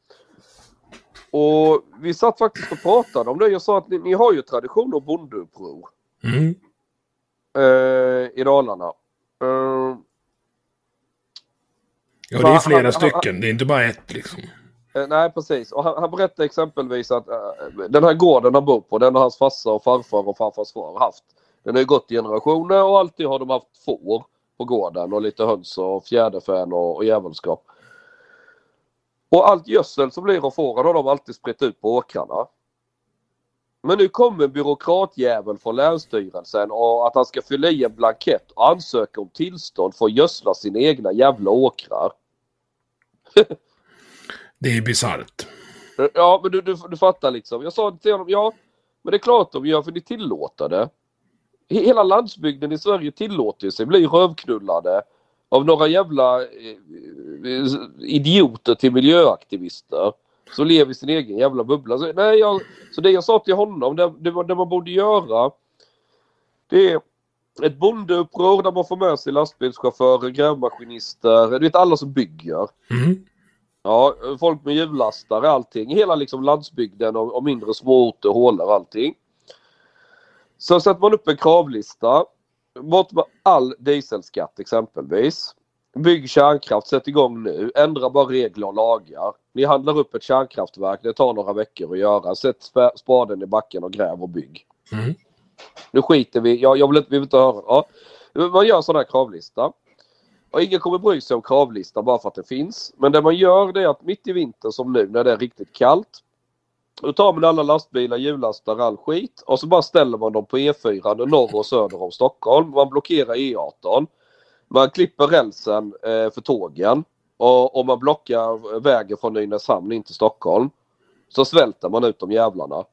Och vi satt faktiskt och pratade om det. Jag sa att ni, ni har ju tradition av bondeuppror Mm. eh, i Dalarna. Eh, Ja, det är flera han- stycken. Det är inte bara ett liksom. Eh, nej, precis. Och han, han berättade exempelvis att eh, den här gården han bor på, den har hans farsa och farfar och farfars far haft. Den har ju gått i generationer och alltid har de haft får på gården och lite höns och fjäderfän och, och djävulskap. Och allt gödsel som blir av fåren har de alltid spritt ut på åkrarna. Men nu kommer en byråkratjävel från Länsstyrelsen och att han ska fylla i en blankett och ansöka om tillstånd för att gödsla sina egna jävla åkrar. Det är bisarrt. Ja, men du, du, du fattar liksom. Jag sa till honom, ja, men det är klart de gör för ni tillåter det. He- Hela landsbygden i Sverige tillåter sig bli rövknullade av några jävla eh, eh, idioter till miljöaktivister som lever i sin egen jävla bubbla. Så, nej, jag, så det jag sa till honom, det, det, det man borde göra, det är ett bondeuppror där man får med sig lastbilschaufförer, grävmaskinister, du vet alla som bygger. Mm. Ja, folk med hjullastare, allting. Hela liksom landsbygden och, och mindre småorter, hålor allting. Så sätter man upp en kravlista. Bort med all dieselskatt exempelvis. Bygg kärnkraft, sätt igång nu. Ändra bara regler och lagar. Ni handlar upp ett kärnkraftverk, det tar några veckor att göra. Sätt spaden i backen och gräv och bygg. Mm. Nu skiter vi jag, jag vill inte, vi vill inte höra. Ja. Man gör en sån här kravlista. Och ingen kommer bry sig om kravlistan bara för att det finns. Men det man gör det är att mitt i vintern som nu när det är riktigt kallt. Då tar man alla lastbilar, hjullastare, all skit och så bara ställer man dem på E4 norr och söder om Stockholm. Man blockerar E18. Man klipper rälsen eh, för tågen. och, och man blockar vägen från Nynäshamn in till Stockholm så svälter man ut de jävlarna.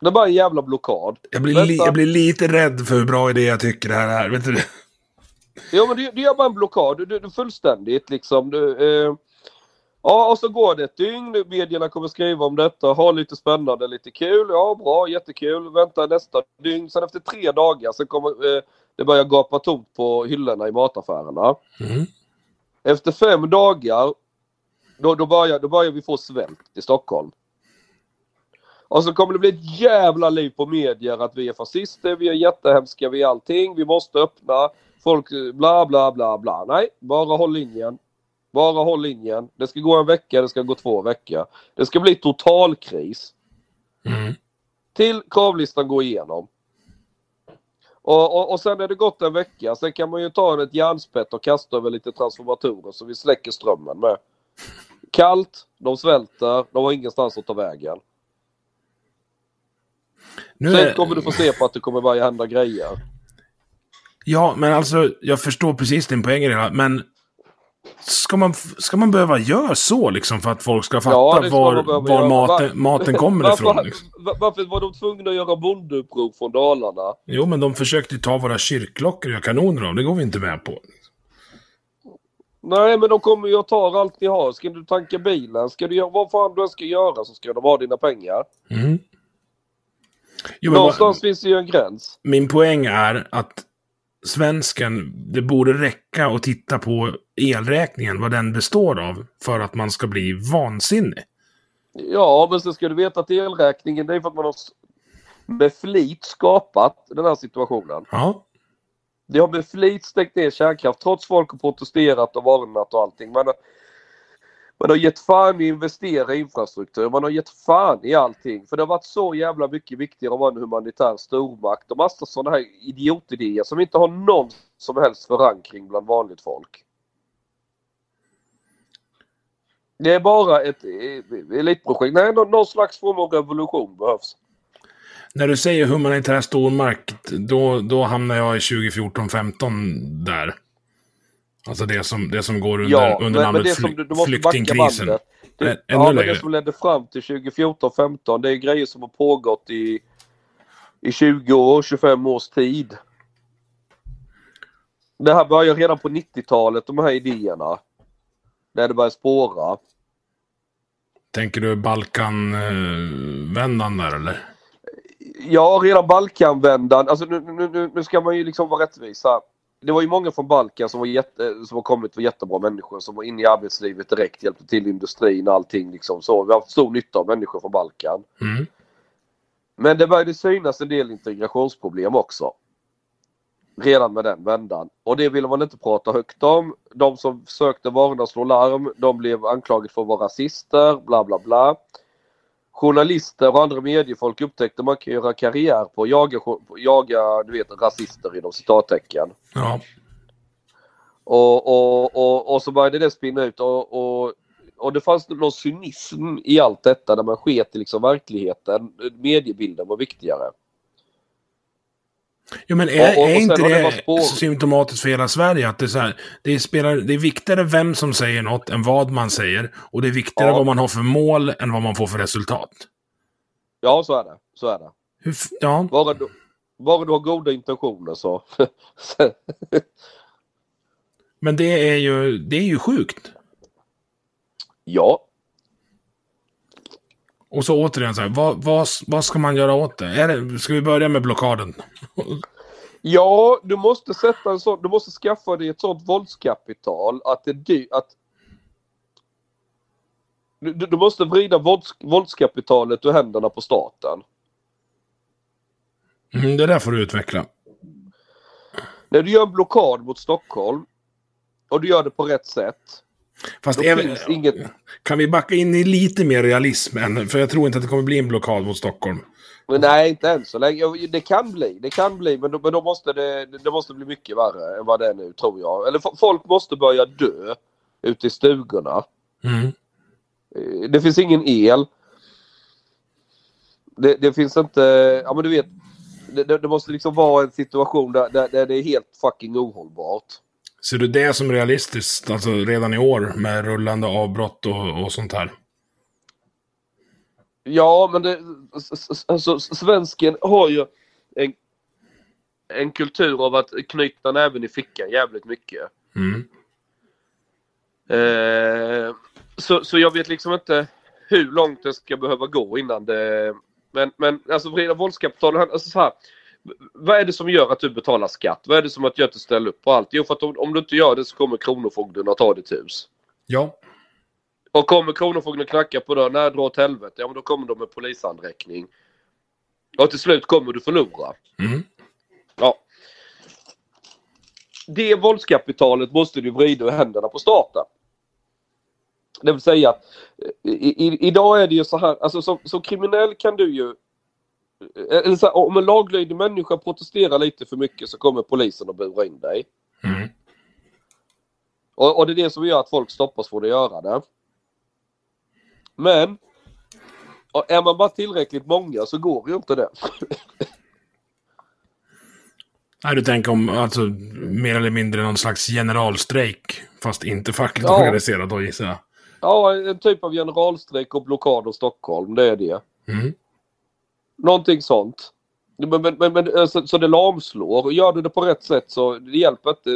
Det är bara en jävla blockad. Jag blir, li, jag blir lite rädd för hur bra idé jag tycker det här är. Vet du Ja men du, du gör bara en blockad. Du, du fullständigt liksom. Du, eh, ja och så går det ett dygn. Medierna kommer skriva om detta. Ha lite spännande, lite kul. Ja bra, jättekul. Vänta nästa dygn. Sen efter tre dagar så kommer eh, det börja gapa tomt på hyllorna i mataffärerna. Mm. Efter fem dagar då, då, börjar, då börjar vi få svält i Stockholm. Och så kommer det bli ett jävla liv på medier att vi är fascister, vi är jättehemska, vi är allting, vi måste öppna. Folk bla bla bla bla. Nej, bara håll linjen. Bara håll linjen. Det ska gå en vecka, det ska gå två veckor. Det ska bli totalkris. Mm. Till kravlistan går igenom. Och, och, och sen är det gått en vecka. Sen kan man ju ta ett järnspett och kasta över lite transformatorer så vi släcker strömmen med. Kallt, de svälter, de har ingenstans att ta vägen. Nu Sen är, kommer du få se på att det kommer börja hända grejer. Ja, men alltså, jag förstår precis din poäng i det här, men ska man, ska man behöva göra så liksom för att folk ska fatta Ja, ska var, var maten, maten kommer Varför, ifrån? Liksom? va- varför var de tvungna att göra bondeuppror från Dalarna? Jo, men de försökte ta våra kyrkklockor och göra kanoner av. Det går vi inte med på. Nej men de kommer ju att ta allt ni har. Ska du tanka bilen? Ska du göra vad fan du ska göra så ska de ha dina pengar. Mm. Jo, men Någonstans vad, finns det ju en gräns. min poäng är att svensken, det borde räcka att titta på elräkningen, vad den består av, för att man ska bli vansinnig. Ja, men så ska du veta att elräkningen det är för att man har med flit skapat den här situationen. Ja, Det har med flit stängt ner kärnkraft trots folk har protesterat och varnat och allting. Har, man har gett fan i att investera i infrastruktur. Man har gett fan i allting. För det har varit så jävla mycket viktigare att vara en humanitär stormakt och massa sådana här idiotidéer som inte har någon som helst förankring bland vanligt folk. Det är bara ett eh, elitprojekt. Nej, någon, någon slags form av revolution behövs. när du säger humanitär stormakt, då, då hamnar jag i 2014-15 där. Alltså det som, det som går under, Ja, under men, men namnet det som du måste backa flyktingkrisen. Det, ännu ja, men längre. det som ledde fram till 2014-15 det är grejer som har pågått i, i 20 år, 25 års tid. Det här började redan på 90-talet, de här idéerna. När det började spåra. Tänker du Balkanvändan där eller? Ja, redan Balkanvändan. Alltså nu, nu, nu, nu ska man ju liksom vara rättvis här. Det var ju många från Balkan som, var jätte, som har kommit var jättebra människor som var inne i arbetslivet direkt, hjälpte till industrin och allting liksom så. Vi har haft stor nytta av människor från Balkan. Mm. Men det började synas en del integrationsproblem också. Redan med den vändan. Och det ville man inte prata högt om. De som sökte varna och slå larm, de blev anklagade för att vara rasister, bla bla bla. Journalister och andra mediefolk upptäckte man kan göra karriär på att jaga, jaga du vet, rasister inom citattecken. Ja. Och, och, och, och så började det spinna ut och, och, och det fanns någon cynism i allt detta där man sket i liksom verkligheten. Mediebilden var viktigare. Jo, men är, Och- och- och är inte det det spår- symptomatiskt för hela Sverige? Att det är, så här, det, spelar, det är viktigare vem som säger något än vad man säger. Och det är viktigare Ja. vad man har för mål än vad man får för resultat. Ja, så är det. Så är det. Hur, ja. Bara du, bara du har goda intentioner så. Men det är ju, det är ju sjukt. ja. Och så återigen, så här, vad, vad, vad ska man göra åt det? Är det? Ska vi börja med blockaden? Ja, du måste sätta en sån, du måste skaffa dig ett sånt våldskapital att det är dy, att du, du måste vrida vålds, våldskapitalet ur händerna på staten. Mm, det där får du utveckla. När du gör en blockad mot Stockholm och du gör det på rätt sätt. Fast finns inget... kan vi backa in i lite mer realism än, för jag tror inte att det kommer bli en blockad mot Stockholm. Men nej, inte än så länge. Det kan bli, det kan bli, men då, men då måste det, det måste bli mycket värre än vad det är nu, tror jag. Eller folk måste börja dö ute i stugorna. Mm. Eh, Det finns ingen el. Det, det finns inte, ja men du vet. Det, det, det måste liksom vara en situation där, där, där det är helt fucking ohållbart. Ser du det som realistiskt, alltså redan i år med rullande avbrott och, och sånt här? Ja, men det, alltså, svensken har ju en, en kultur av att knyta näven i fickan jävligt mycket. Mm. Eh, så, så jag vet liksom inte hur långt det ska behöva gå innan det... Men, men alltså vrida våldskapital, han- alltså så här, vad är det som gör att du betalar skatt? Vad är det som att du ställer upp på allt? Jo, för att om, om du inte gör det så kommer Kronofogden att ta ditt hus. Ja. Och kommer Kronofogden knacka på dörren, när dra åt helvete, ja men då kommer de med polishandräckning. Och till slut kommer du förlora. Mm. Ja. Det våldskapitalet måste du vrida ur händerna på staten. Det vill säga att i, i, idag är det ju så här, alltså som, som kriminell kan du ju eller så här, om en laglydig människa protesterar lite för mycket så kommer polisen att bura in dig. Mm. Och, och det är det som gör att folk stoppas från att göra det. Men är man bara tillräckligt många så går ju inte det. Nej, du tänker om alltså mer eller mindre någon slags generalstrejk. Fast inte fackligt Ja. organiserad då gissar jag. Ja, en typ av generalstrejk och blockad av Stockholm, det är det. Mm. Någonting sånt. Men, men, men, eh, så, så det lamslår. Gör du det på rätt sätt så det hjälper inte.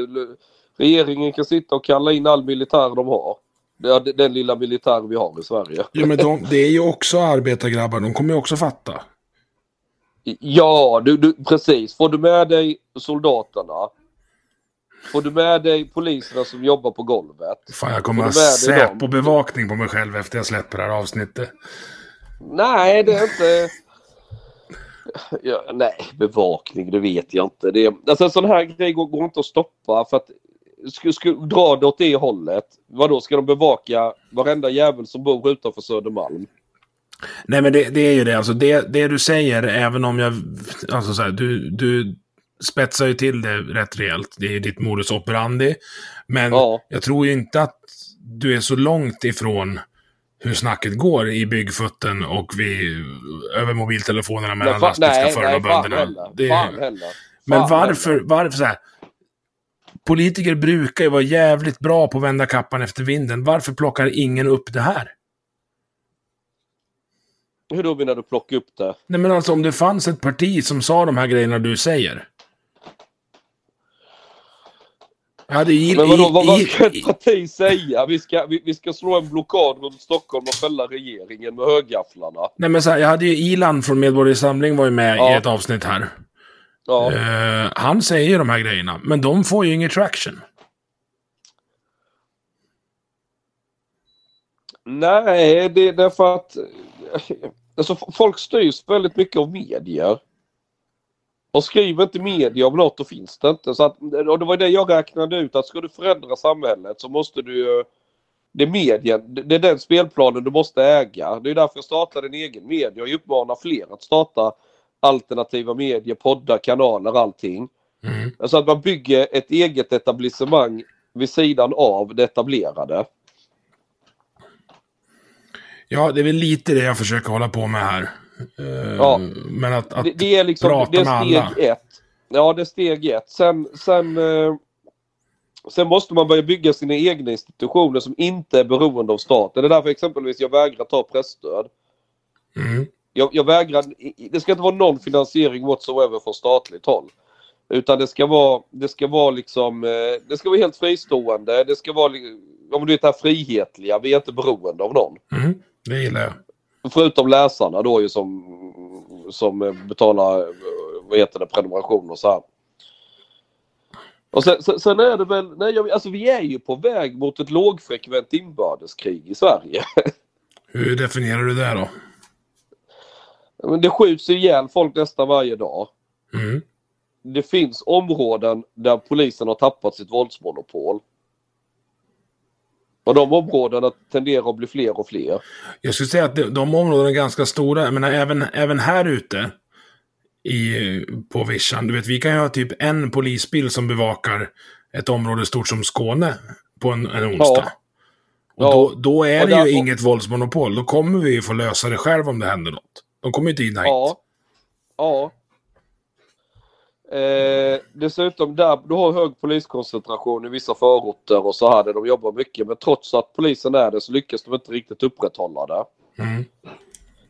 Regeringen kan sitta och kalla in all militär de har. Den lilla militär vi har i Sverige. Ja, men de, det är ju också arbetargrabbar. De kommer ju också fatta. Ja, du, du, precis. Får du med dig soldaterna. Får du med dig poliserna som jobbar på golvet. Fan, jag kommer ha? Säpo-bevakning på mig själv efter jag släpper det här avsnittet. Nej, det är inte... Ja, nej, bevakning, det vet jag inte. Det alltså, en sån här grej går, går inte att stoppa för att skulle, skulle dra det åt det hållet. Vadå, ska de bevaka varenda jävel som bor utanför Södermalm? Nej, men det, det är ju det. Alltså det, det du säger, även om jag... Alltså så här, du, du spetsar ju till det rätt rejält. Det är ju ditt modus operandi. Men Ja. jag tror ju inte att du är så långt ifrån hur snacket går i byggfutten och vid, över mobiltelefonerna mellan lastbilschaufförerna och bönderna. Det-. Men varför, varför så här? Politiker brukar ju vara jävligt bra på att vända kappan efter vinden. Varför plockar ingen upp det här? Hur då menar du plocka upp det? Nej men alltså om det fanns ett parti som sa de här grejerna du säger. Jag hade i, Men vadå, vad, vad ska ett parti säga? Vi ska, vi, vi ska slå en blockad runt Stockholm och fälla regeringen med högafflarna. Nej men så här, jag hade ju Ilan från Medborgarsamling var ju med Ja. i ett avsnitt här. Ja. Eh, han säger ju de här grejerna, men de får ju ingen traction. Nej, det är därför att alltså, folk styrs väldigt mycket av medier. Och skriver inte media om något, då finns det inte. Så att, och det var det jag räknade ut, att ska du förändra samhället så måste du. Det är medien, det är den spelplanen du måste äga. Det är därför jag startade en egen media och uppmanar fler att starta alternativa medier, poddar, kanaler, allting. Mm. Alltså att man bygger ett eget etablissemang vid sidan av det etablerade. Ja, det är väl lite det jag försöker hålla på med här. Eh, Ja. Men att, att det, det är liksom prata det är med steg alla. ett. Ja, det är steg ett. Sen, sen, eh, sen måste man börja bygga sina egna institutioner som inte är beroende av staten. Det är därför exempelvis jag vägrar ta pressstöd. Mm. Jag, jag vägrar, det ska inte vara någon finansiering whatsoever från statligt håll. Utan det ska vara, det ska vara liksom, eh, det ska vara helt fristående. Det ska vara, om du vet det här frihetliga, vi är inte beroende av någon. Mm. Det gillar jag. Förutom läsarna då ju som, som betalar vad heter det, prenumeration och så här. Och sen, sen, sen är det väl, nej, jag, alltså vi är ju på väg mot ett lågfrekvent inbördeskrig i Sverige. Hur definierar du det då? Men det skjuts ihjäl folk nästan varje dag. Mm. Det finns områden där polisen har tappat sitt våldsmonopol. Och de områdena tenderar att bli fler och fler. Jag skulle säga att de, de områdena är ganska stora. Jag menar, även, även här ute i, på vischan. Du vet, vi kan ju ha typ en polisbil som bevakar ett område stort som Skåne på en, en onsdag. Ja. Och Ja. då, då är Och det där- ju inget våldsmonopol. Då kommer vi ju få lösa det själv om det händer något. De kommer ju inte in hit. Ja. Ja. Eh, dessutom där du har hög poliskoncentration i vissa förorter och så här där de jobbar mycket. Men trots att polisen är det så lyckas de inte riktigt upprätthålla det. Mm.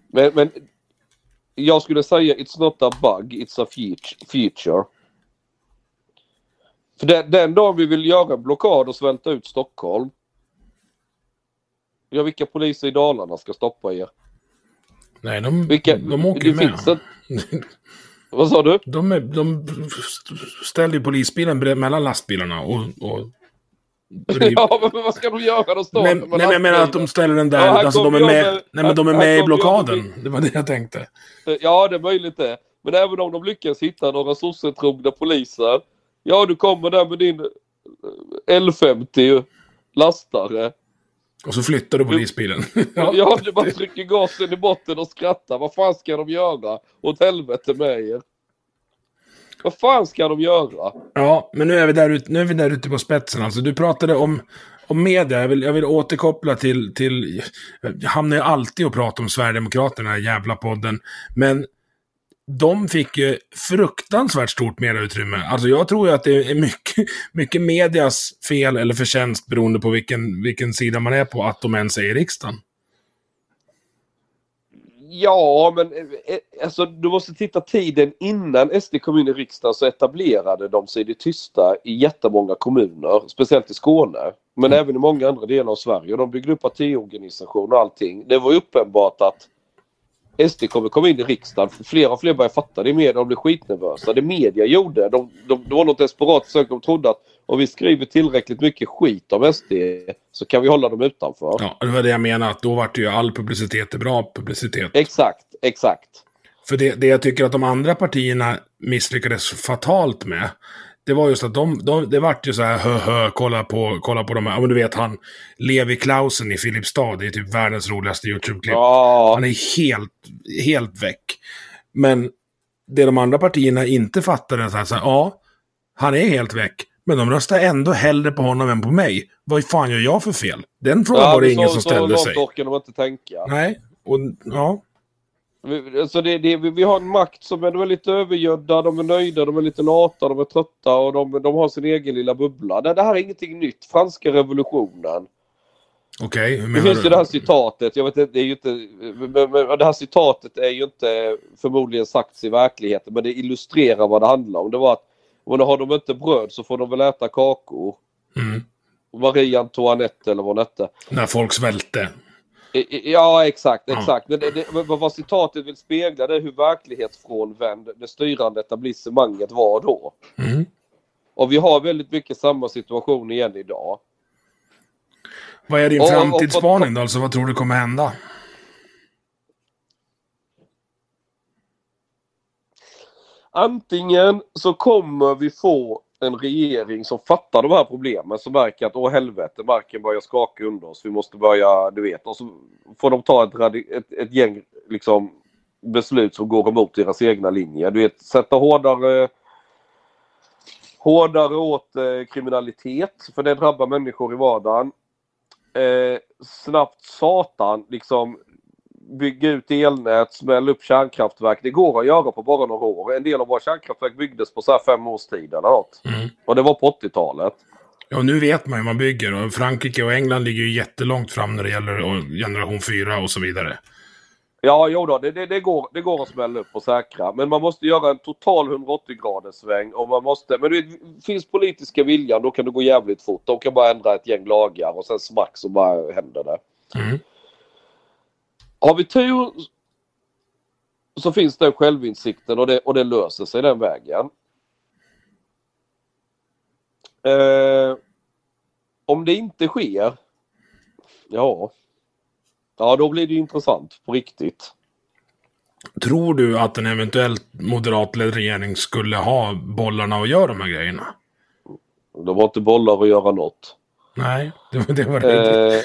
Men, men jag skulle säga it's not a bug, it's a feat- feature. För den, den dagen vi vill göra en blockad och svälta ut Stockholm. Ja, vilka poliser i Dalarna ska stoppa er? Nej, de, Vilka, de åker det ju med. finns ett- Vad sa du? De, är, de ställer ju polisbilen mellan lastbilarna och... och Ja, men vad ska de göra? De står nej, nej, men jag menar att de ställer den där, Ja, alltså de är med, med- nej, men de är med i blockaden. Det var det jag tänkte. Ja, det är möjligt det. Men även om de lyckas hitta några sossetrogna poliser. Ja, du kommer där med din eh, L50 lastare. Och så flyttar du polisbilen. Ja, du bara trycker gasen i botten och skrattar. Vad fan ska de göra? Åt helvete med er. Vad fan ska de göra? Ja, men nu är vi där nu är vi där ute på spetsen. Alltså, du pratade om, om media. Jag vill, jag vill återkoppla till, till... Jag hamnar ju alltid och prata om Sverigedemokraterna, den här jävla podden. Men de fick ju fruktansvärt stort mediautrymme. Alltså jag tror ju att det är mycket, mycket medias fel eller förtjänst beroende på vilken, vilken sida man är på, att de ens är i riksdagen. Ja, men eh, eh, alltså, du måste titta tiden innan SD kom in i riksdagen så etablerade de sig i det tysta i jättemånga kommuner, speciellt i Skåne. Men även i många andra delar av Sverige. De byggde upp partiorganisation och allting. Det var uppenbart att SD kommer komma in i riksdagen. Fler och fler börjar fatta det i media. De blir skitnervösa. Det media gjorde, de, de, det var något desperat försök. De trodde att om vi skriver tillräckligt mycket skit om SD så kan vi hålla dem utanför. Ja, det var det jag menade, att då vart det ju all publicitet är bra publicitet. Exakt, exakt. För det, det jag tycker att de andra partierna misslyckades fatalt med, det var just att de, de det vart ju så här, hö, hö, kolla på, kolla på de här, ja men du vet han, Levi Klausen i Filipstad, det är typ världens roligaste YouTube-klipp. Ja, Han är helt, helt väck. Men det de andra partierna inte fattade är så här, så här, ja, han är helt väck. Men de röstar ändå hellre på honom än på mig. Vad fan gör jag för fel? Den frågan Ja, var det ingen så, som så ställde långt sig. orkar de inte tänka. Nej, och ja. Vi, alltså det, det, vi har en makt som är, de är lite övergödda, de är nöjda, de är lite lata, de är trötta och de, de har sin egen lilla bubbla. Det, det här är ingenting nytt. Franska revolutionen. Okej, hur Det menar finns du? ju det här citatet. Jag vet inte, det är ju inte... Men, men, det här citatet är ju inte förmodligen sagts i verkligheten men det illustrerar vad det handlar om. Det var att men har de inte bröd så får de väl äta kakor. Mm. Marie Antoinette eller vad hon hette. När folk svälte. Ja, exakt. Exakt. Men det, det, vad citatet vill spegla det är hur verklighetsfrånvänd det styrande etablissemanget var då. Mm. Och vi har väldigt mycket samma situation igen idag. Vad är din och- framtidsspaning då? Alltså vad tror du kommer hända? Antingen så kommer vi få en regering som fattar de här problemen som märker att åh helvete marken börjar skaka under oss. Vi måste börja, du vet. Och så får de ta ett, ett, ett gäng liksom, beslut som går emot deras egna linjer. Du vet, sätta hårdare hårdare åt eh, kriminalitet för det drabbar människor i vardagen. Eh, snabbt satan liksom bygga ut elnät, smälla upp kärnkraftverk. Det går att göra på bara några år. En del av våra kärnkraftverk byggdes på så här fem års tid eller något. Mm. Och det var på 80-talet. Ja, nu vet man ju man bygger. Och Frankrike och England ligger ju jättelångt fram när det gäller generation 4 och så vidare. Ja, jo då, det, det, det, går, det går att smälla upp och säkra. Men man måste göra en total 180 graders sväng. Och man måste, men du vet, finns politiska viljan då kan det gå jävligt fort. De kan bara ändra ett gäng lagar och sen smack så bara händer det. Mm. Har vi tur så finns den självinsikten och det, och det löser sig den vägen. Eh, om det inte sker, ja, ja då blir det intressant på riktigt. Tror du att en eventuellt moderatledd regering skulle ha bollarna att göra de här grejerna? De har inte bollar att göra något. Nej, det var det. Var det. Eh,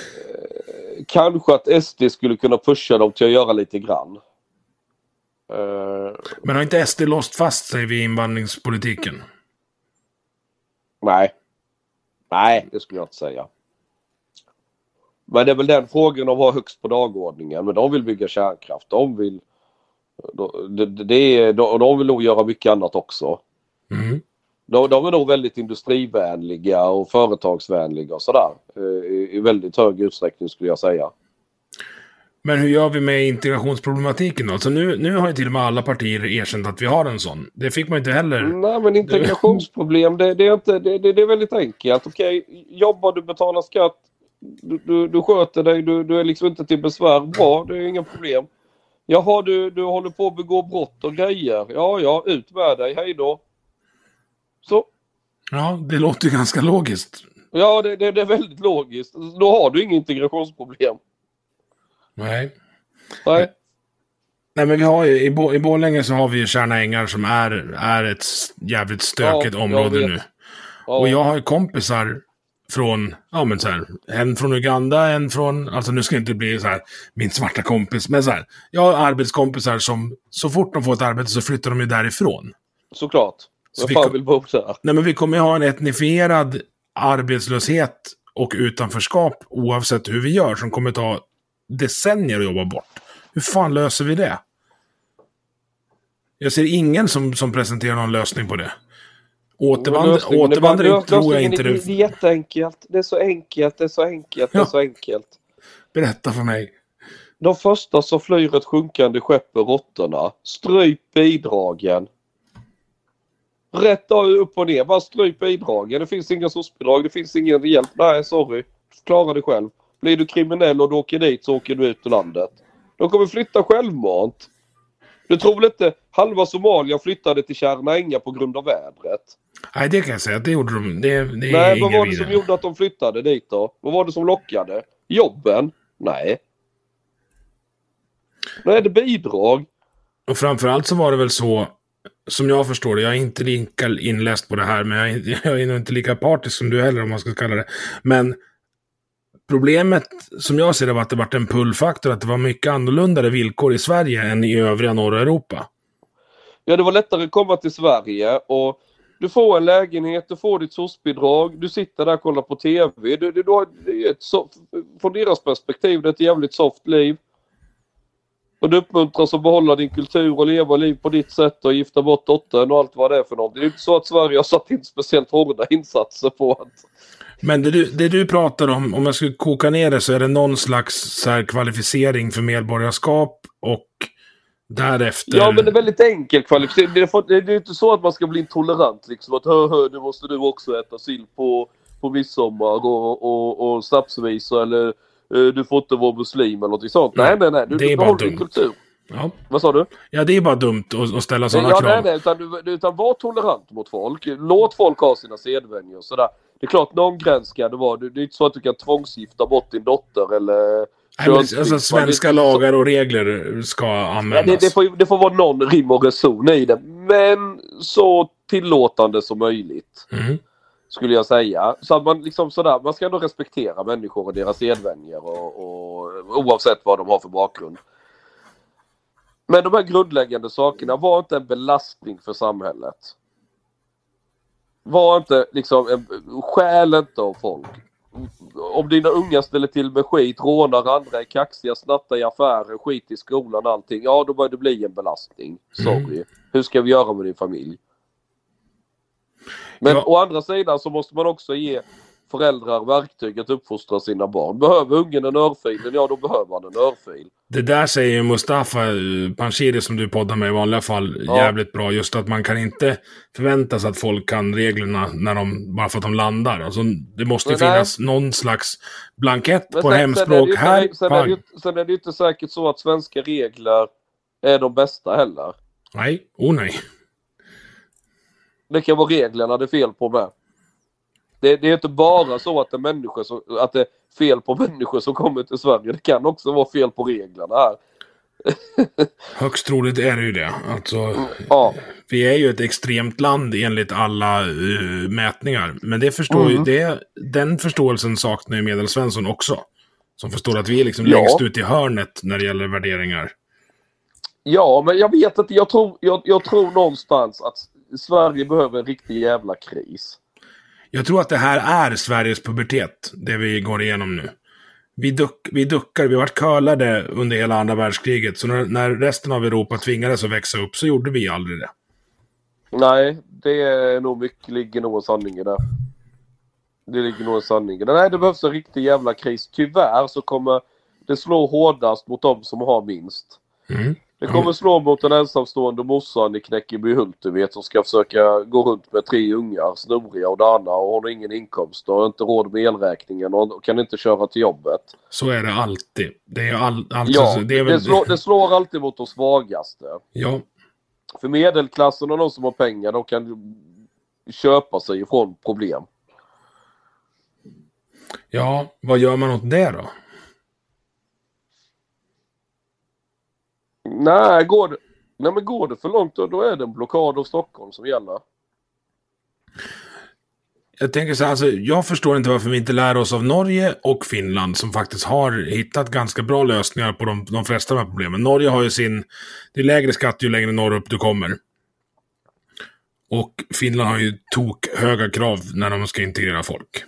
kanske att SD skulle kunna pusha dem till att göra lite grann. Eh, Men har inte SD låst fast sig vid invandringspolitiken? Nej. Nej, det skulle jag inte säga. Men det är väl den frågan de har högst på dagordningen. Men de vill bygga kärnkraft. De vill... de- Det, de, och de vill nog göra mycket annat också. Mm. De, de är nog väldigt industrivänliga och företagsvänliga och sådär. eh, I, I väldigt hög utsträckning skulle jag säga. Men hur gör vi med integrationsproblematiken då? Så nu, nu har ju till och med alla partier erkänt att vi har en sån. Det fick man inte heller. Nej men integrationsproblem det, det, är, inte, det, det, det är väldigt enkelt. Okej, jobbar du, betalar skatt, du, du, du sköter dig, du, du är liksom inte till besvär. Bra, det är inga problem. Jaha, du, du håller på att begå brott och grejer. Ja, ja, ut med dig, hej då. Så, Ja, det låter ganska logiskt. ja det, det, det är väldigt logiskt. Då har du inga integrationsproblem. Nej. Nej. Nej, men vi har ju, i, Bo, i Borlänge så har vi ju Tjärna Ängar som är, är ett jävligt stökigt Ja, område nu. Ja. Och jag har ju kompisar från, ja men så här, en från Uganda, en från, alltså nu ska det inte bli så här, min svarta kompis, men så här, jag har arbetskompisar som, så fort de får ett arbete så flyttar de ju därifrån. Såklart. Så vi fan kom- vill bo där? Nej men vi kommer ju ha en etnifierad arbetslöshet och utanförskap oavsett hur vi gör, som kommer ta decennier att jobba bort. Hur fan löser vi det? Jag ser ingen som, som presenterar någon lösning på det. Återvand, återvandring lösningen tror jag inte det. det... Är jätteenkelt. Det är så enkelt, det är så enkelt, det är Ja. så enkelt. Berätta för mig. De första som flyr ett sjunkande skepp är råttorna. Stryp bidragen. Rätt upp och ner. Bara stryp bidragen. Det finns inga soc-bidrag. Det finns ingen hjälp. Nej, sorry. Klara dig själv. Blir du kriminell och du åker dit så åker du ut ur landet. De kommer flytta självmant. Du tror väl inte halva Somalia flyttade till Tjärna Ängar på grund av vädret? Nej, det kan jag säga. Det gjorde de. Det, det Nej, vad var det som gjorde att de flyttade dit då? Vad var det som lockade? Jobben? Nej. Nej, det bidrag. Och framförallt så var det väl så, som jag förstår det, jag är inte lika inläst på det här, men jag är, jag är nog inte lika partisk som du heller, om man ska kalla det. Men problemet, som jag ser det, var att det var en pullfaktor, att det var mycket annorlunda villkor i Sverige än i övriga norra Europa. Ja, det var lättare att komma till Sverige och du får en lägenhet, du får ditt soc-bidrag. du sitter där och kollar på TV. Du, du, du har, ett från deras perspektiv det är ett jävligt soft liv. Och du uppmuntras att behålla din kultur och leva liv på ditt sätt och gifta bort dottern och allt vad det är för något. Det är inte så att Sverige har satt in speciellt hårda insatser på att... Men det du, det du pratar om, om jag skulle koka ner det, så är det någon slags här, kvalificering för medborgarskap och därefter... Ja men det är väldigt enkelt kvalificering. Det är, det är inte så att man ska bli intolerant liksom. Att hö, hö, nu måste du också äta sill på, på midsommar och, och, och snapsvisa eller du får inte vara muslim eller något sånt. Nej nej nej. Du, det är bara dumt. kultur. Ja. Vad sa du? ja, det är bara dumt att, att ställa sådana ja, krav. nej, nej, utan, utan var tolerant mot folk. Låt folk ha sina sedvänjor och sådär. Det är klart någon gräns ska det vara. Det det är inte så att du kan tvångsgifta bort din dotter eller Nej, men, alltså, Det svenska så- lagar och regler ska Ja, användas. det, det, får, det får vara någon rim och reson i det. Men så tillåtande som möjligt. Mm. Skulle jag säga. Så att man liksom sådär, man ska ändå respektera människor och deras sedvänjor och, och oavsett vad de har för bakgrund. Men de här grundläggande sakerna var inte en belastning för samhället. Var inte liksom, en, stjäl inte av folk. Om dina unga ställer till med skit, rånar andra, är kaxiga, snattar i affärer, skit i skolan, allting. Ja, då börjar det bli en belastning. Sorry. Hur ska vi göra med din familj? Men Ja. å andra sidan så måste man också ge föräldrar verktyg att uppfostra sina barn. Behöver ungen en örfil, ja då behöver han en örfil. Det där säger Mustafa eh, Panshiri som du poddar med i vanliga fall Ja. jävligt bra. Just att man kan inte förvänta sig att folk kan reglerna när de, bara för att de landar. Alltså, det måste ju Men nej. finnas någon slags blankett Men på sen- hemspråk. Sen här, inte- sen, är ju, sen är det ju inte säkert så att svenska regler är de bästa heller. Nej, oh nej. Det kan vara reglerna det är fel på med. Det, det är inte bara så att det, är människor som, att det är fel på människor som kommer till Sverige. Det kan också vara fel på reglerna här. Högst troligt är det ju det. Alltså, Ja, vi är ju ett extremt land enligt alla eh, mätningar. Men det förstår Mm. ju, det, den förståelsen saknar ju Medelsvensson också. Som förstår att vi är liksom Ja. längst ut i hörnet när det gäller värderingar. ja men jag vet inte. Jag tror, jag, jag tror någonstans att Sverige behöver en riktig jävla kris. Jag tror att det här är Sveriges pubertet, det vi går igenom nu. Vi, duck, vi duckar, vi vart curlade under hela andra världskriget. Så när, när resten av Europa tvingades att växa upp så gjorde vi aldrig det. Nej, det är nog mycket, ligger nog en sanning i det. Det ligger nog en sanning i det. Nej, det behövs en riktig jävla kris. Tyvärr så kommer det slå hårdast mot de som har minst. Mm. Det kommer slå mot den ensamstående morsan i Knäckebyhult du vet som ska försöka gå runt med tre ungar, snoriga och dana och hon har ingen inkomst och har inte råd med elräkningen och kan inte köra till jobbet. Så är det alltid. Det är all, alltså, Ja, det är väl... det, slår, det slår alltid mot de svagaste. Ja, För medelklassen och de som har pengar de kan köpa sig ifrån problem. ja, vad gör man åt det då? Nej, går det, nej men går det för långt då, då är det en blockad av Stockholm som gäller. Jag tänker så här, alltså, jag förstår inte varför vi inte lär oss av Norge och Finland som faktiskt har hittat ganska bra lösningar på de, de flesta av de här problemen. Norge har ju sin, det är lägre skatt ju längre norrut du kommer. Och Finland har ju tok höga krav när de ska integrera folk.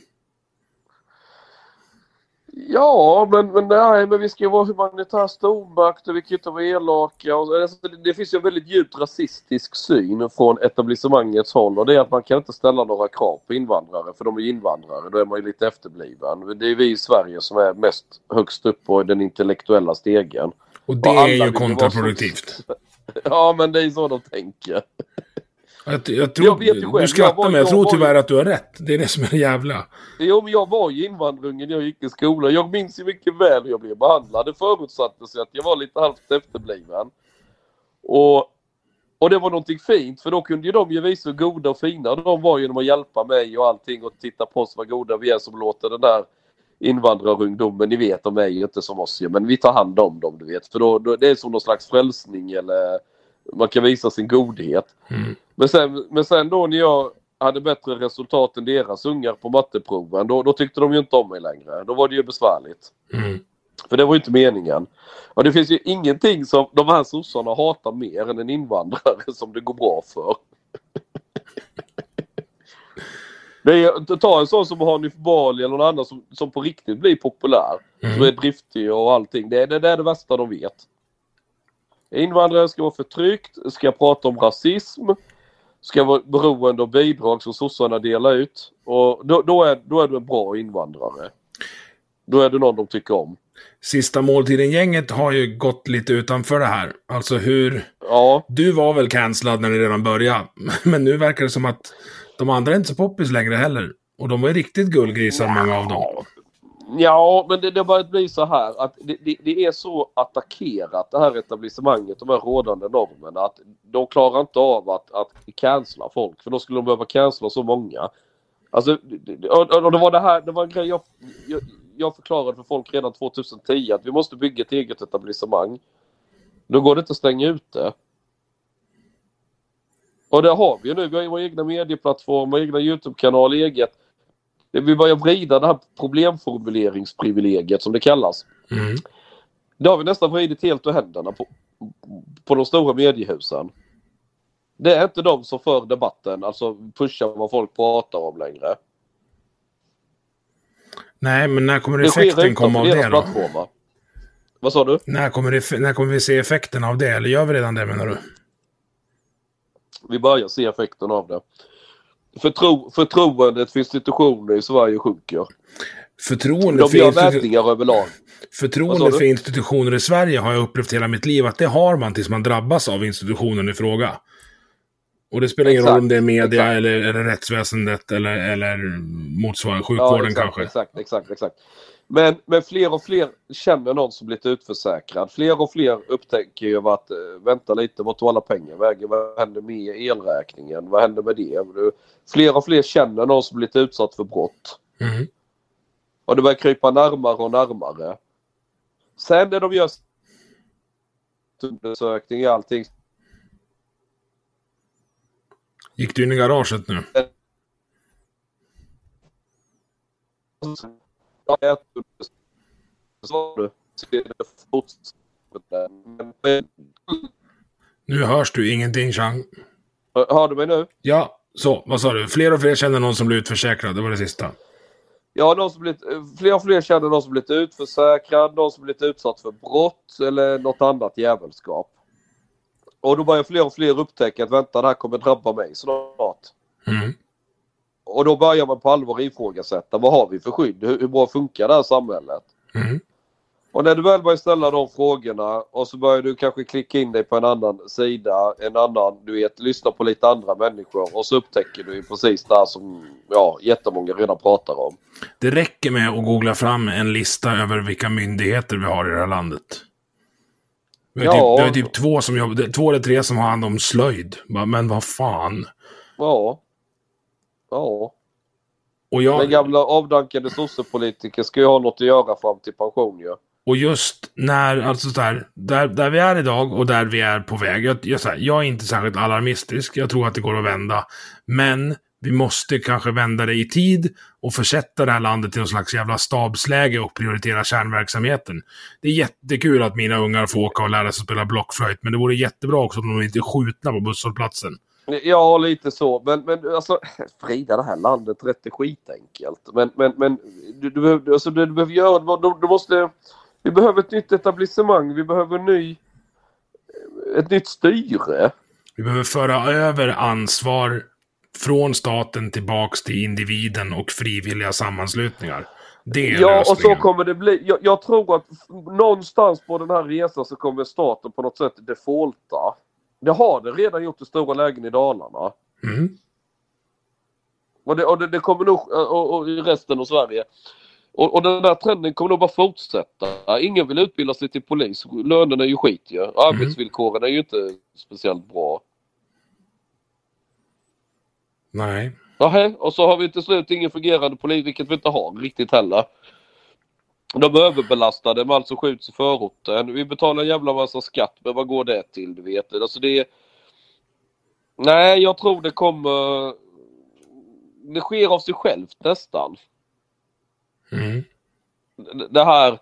Ja, men, men nej, men vi ska ju vara humanitär stormakt och vi kan ju inte vara elaka. Och, alltså, det, det finns ju en väldigt djupt rasistisk syn från etablissemangets håll och det är att man kan inte ställa några krav på invandrare för de är ju invandrare. Då är man ju lite efterbliven. Det är vi i Sverige som är mest högst upp på den intellektuella stegen. Och det Och är ju kontraproduktivt. Ja, men det är så de tänker. Jag, jag tror, Jag vet själv, du jag skrattar var- men jag jag tror tyvärr att du har rätt. Det är det som är det jävla. Jo, men jag var ju invandrarungen när jag gick i skolan. Jag minns ju mycket väl hur jag blev behandlad. Det förutsatte sig att jag var lite halvt efterbliven. Och, och det var någonting fint för då kunde ju de ju visa hur goda och fina de var genom att hjälpa mig och allting och titta på oss vad goda vi är som låter den där invandrarungdomen, ni vet de är ju inte som oss ju, men vi tar hand om dem du vet. För då, då, det är som någon slags frälsning eller man kan visa sin godhet. Mm. Men sen, men sen då när jag hade bättre resultat än deras ungar på matteproven, då, då tyckte de ju inte om mig längre. Då var det ju besvärligt. Mm. För det var ju inte meningen. Och det finns ju ingenting som de här sossarna hatar mer än en invandrare som det går bra för. Det är, ta en sån som Hanif Bali eller någon annan som, som på riktigt blir populär. Som är driftig och allting. Det, det, det är det värsta de vet. Invandrare ska vara förtryckt, ska prata om rasism, ska vara beroende av bidrag som sossarna delar ut. Och då, då, är, då är du en bra invandrare. Då är du någon de tycker om. Sista måltiden-gänget har ju gått lite utanför det här. Alltså hur... Ja, Du var väl cancellad när det redan började. Men nu verkar det som att de andra är inte så poppis längre heller. Och de var ju riktigt gullgrisar, många av dem. Ja, men det, det har börjat bli så här att det, det, det är så attackerat det här etablissemanget, de här rådande normerna att de klarar inte av att, att cancella folk för då skulle de behöva cancella så många. Alltså, det- och, och det var det här, det var en grej jag, jag, jag förklarade för folk redan 2010 att vi måste bygga ett eget etablissemang. Då går det inte att stänga ute. Och det har vi ju nu. Vi har ju vår egna medieplattform, vår egna YouTube-kanal, eget. Vi börjar vrida det här problemformuleringsprivilegiet som det kallas. Mm. Det har vi nästan vridit helt ur händerna på, på de stora mediehusen. Det är inte de som för debatten, alltså pushar vad folk pratar om längre. Nej, men när kommer Det effekten komma av det då? plattformar. Vad sa du? När kommer, det, när kommer vi se effekten av det? Eller gör vi redan det menar du? Vi börjar se effekten av det. Förtro, förtroendet för institutioner i Sverige sjunker. Förtroende, De gör mätningar överlag. Förtroende för institutioner i Sverige har jag upplevt hela mitt liv att det har man tills man drabbas av institutionen i fråga. Och det spelar ingen Exakt, roll om det är media exakt. eller, eller rättsväsendet eller, eller motsvarande sjukvården exakt, kanske. Exakt, exakt, exakt. Men, men fler och fler känner någon som blivit utförsäkrad. Fler och fler upptäcker ju att eh, vänta lite, vart tog alla pengar vägen? Vad händer med elräkningen? Vad händer med det? Fler och fler känner någon som blivit utsatt för brott. Mm. Och det börjar krypa närmare och närmare. Sen när de gör undersökning och allting. Gick du in i garaget nu? Ja, jag- är det Nu hörs du ingenting, Chang. Hör du mig nu? Ja, så. Vad sa du? Fler och fler känner någon som blir utförsäkrad. Det var det sista. Ja, någon som blivit, fler och fler känner någon som blivit utförsäkrad, någon som blivit utsatt för brott eller något annat jävelskap. Och då börjar fler och fler upptäcka att vänta det här kommer drabba mig snart. Mm. Och då börjar man på allvar ifrågasätta vad har vi för skydd? Hur, hur bra funkar det här samhället? Mm. Och när du väl börjar ställa de frågorna och så börjar du kanske klicka in dig på en annan sida, en annan, du vet, lyssna på lite andra människor och så upptäcker du ju precis det här som ja, jättemånga redan pratar om. Det räcker med att googla fram en lista över vilka myndigheter vi har i det här landet. Vi har, Ja. typ, vi har typ två, som jobbar, två eller tre som har hand om slöjd. Men vad fan. Ja. Ja. Och, jag, gamla avdankade sossepolitiker ska ju ha något att göra fram till pension ju. och just när, alltså så här, där, där vi är idag och där vi är på väg. Jag, jag, här, jag är inte särskilt alarmistisk. Jag tror att det går att vända. Men vi måste kanske vända det i tid och försätta det här landet till någon slags jävla stabsläge och prioritera kärnverksamheten. Det är jättekul att mina ungar får åka och lära sig spela blockflöjt, men det vore jättebra också om de inte är skjutna på busshållplatsen. Ja, lite så. Men, men alltså, Frida, det här landet är rätt skitenkelt. Men, men, men du, du, behöver, alltså, det du behöver göra, du, du måste... Vi behöver ett nytt etablissemang. Vi behöver ny... Ett nytt styre. Vi behöver föra över ansvar från staten tillbaks till individen och frivilliga sammanslutningar. Det är Ja, och så lösningen. kommer det bli. Jag, jag tror att någonstans på den här resan så kommer staten på något sätt defaulta. Det har det redan gjort i stora lägen i Dalarna. Mm. Och det, och det, det kommer nog, och, och i resten av Sverige. Och, och den där trenden kommer nog bara fortsätta. Ingen vill utbilda sig till polis. Lönerna är ju skit ju. Arbetsvillkoren är ju inte speciellt bra. Nej. Nähä, och så har vi till slut ingen fungerande polis, vilket vi inte har riktigt heller. De är överbelastade med allt som skjuts i förorten. Vi betalar en jävla massa skatt, men vad går det till? Du vet. Alltså det är... Nej, jag tror det kommer... Det sker av sig självt nästan. Mm. det här...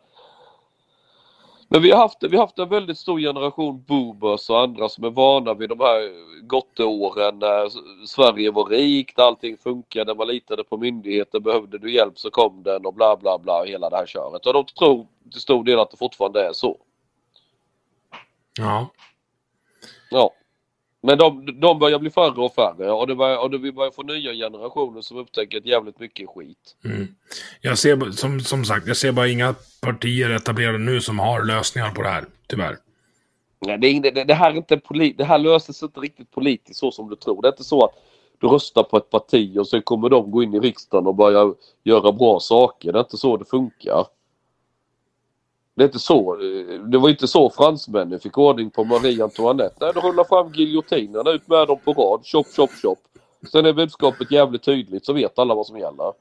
Men vi har, haft, vi har haft en väldigt stor generation boomers och andra som är vana vid de här gotteåren när Sverige var rikt, allting funkade, man litade på myndigheter, behövde du hjälp så kom den och bla bla bla hela det här köret. Och de tror till stor del att det fortfarande är så. Ja. Ja. Men de, de börjar bli färre och färre och, det börjar, och det, vi börjar få nya generationer som upptäcker att jävligt mycket skit. Mm. Jag ser, som, som sagt, jag ser bara inga partier etablerade nu som har lösningar på det här. Tyvärr. Nej, det, är, det, det, här är inte polit, det här löses inte riktigt politiskt så som du tror. Det är inte så att du röstar på ett parti och så kommer de gå in i riksdagen och börja göra bra saker. Det är inte så det funkar. Det är inte så. eh, Det var inte så fransmännen fick ordning på Marie Antoinette. Nej, de rullar fram giljotinerna ut med dem på rad. Chop, chop, chop. Sen är budskapet jävligt tydligt så vet alla vad som gäller.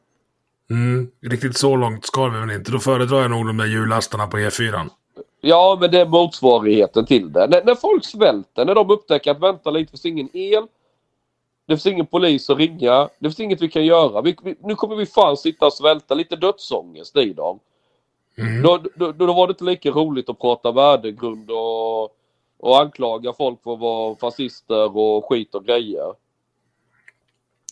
Mm. Riktigt så långt ska vi väl inte. Då föredrar jag nog de där hjulastarna på E4. Ja, men det är motsvarigheten till det. När, när folk svälter, när de upptäcker att vänta lite, det finns ingen el. Det finns ingen polis att ringa. Det finns inget vi kan göra. Vi, vi, nu kommer vi fan sitta och svälta. Lite dödsångest i dem. Mm. Då, då, då var det inte lika roligt att prata värdegrund och, och anklaga folk för att vara fascister och skit och grejer.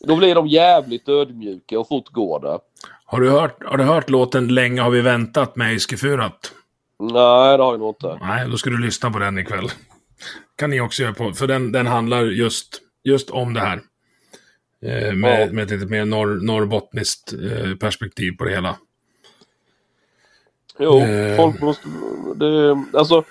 Då blir de jävligt ödmjuka och fort går det. Har, du hört, har du hört låten Länge har vi väntat med Iskefurat? Nej, det har jag nog inte. Nej, då ska du lyssna på den ikväll. Kan ni också göra på. För den, den handlar just, just om det här. Eh, med, Ja. med ett lite mer norr, norrbottniskt eh, perspektiv på det hela. Jo, Eh. folk måste... Det, alltså...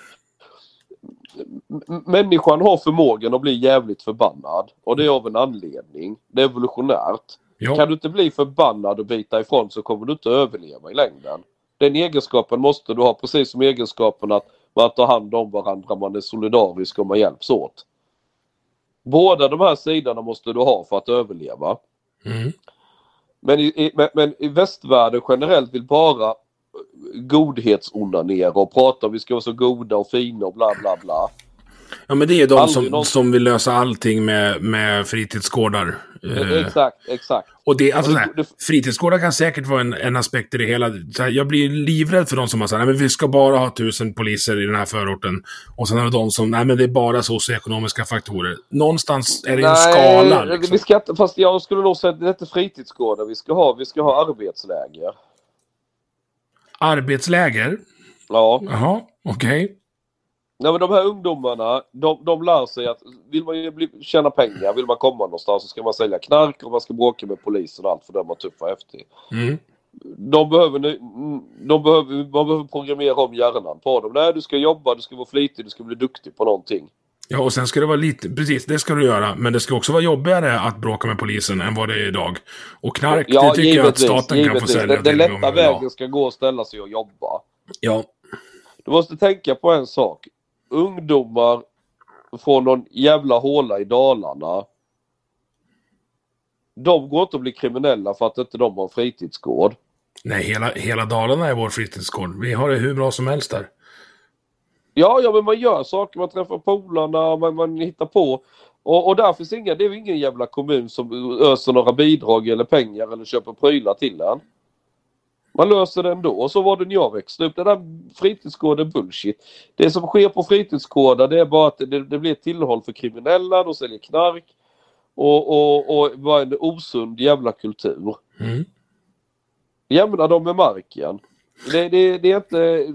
Människan har förmågan att bli jävligt förbannad. Och det är av en anledning. Det är evolutionärt. Ja, Kan du inte bli förbannad och bita ifrån så kommer du inte överleva i längden. Den egenskapen måste du ha precis som egenskapen att man tar hand om varandra, man är solidarisk och man hjälps åt. Båda de här sidorna måste du ha för att överleva. mm. Men i, i, men, men i västvärlden generellt vill bara godhetsonanera och prata om vi ska vara så goda och fina och bla bla bla. ja men det är de Aldrig som, någon- som vill lösa allting med, med fritidsgårdar. Eh, Exakt, exakt. Och det, alltså, såhär, det- det- fritidsgårdar kan säkert vara en, en aspekt i det hela. Såhär, jag blir livrädd för de som har sagt att vi ska bara ha tusen poliser i den här förorten. Och sen har du de som, nej men det är bara socioekonomiska faktorer. Någonstans är det en skala. Liksom. vi ska fast jag skulle nog säga att det är inte fritidsgårdar vi ska ha. Vi ska ha arbetsläger. Arbetsläger? Ja, Jaha, okej. Nej, men de här ungdomarna, de, de lär sig att vill man bli, tjäna pengar, vill man komma någonstans så ska man sälja knark och man ska bråka med polisen och allt för den var tuff och häftig. Mm. De behöver, de behöver, man behöver programmera om hjärnan på dem. Nej, du ska jobba, du ska vara flitig, du ska bli duktig på någonting. Ja, och sen ska det vara lite, precis, det ska du göra. Men det ska också vara jobbigare att bråka med polisen än vad det är idag. Och knark, det tycker jag att staten kan få sälja Den, den lätta vägen ska gå och ställa sig och jobba. Ja, Du måste tänka på en sak. Ungdomar från någon jävla håla i Dalarna. De går inte att bli kriminella för att inte de har en fritidsgård. nej, hela, hela Dalarna är vår fritidsgård. Vi har det hur bra som helst där. Ja, ja, men man gör saker, man träffar polarna, man, man hittar på. Och, och där finns inga, det är ingen jävla kommun som öser några bidrag eller pengar eller köper prylar till en. Man löser det ändå. Och så var det när jag växte upp. Det där fritidsgården bullshit. Det som sker på fritidsgårdar det är bara att det, det blir ett tillhåll för kriminella, de säljer knark. Och, och, och bara en osund jävla kultur. Mm. Jämna dem med marken. Det, det, det är inte...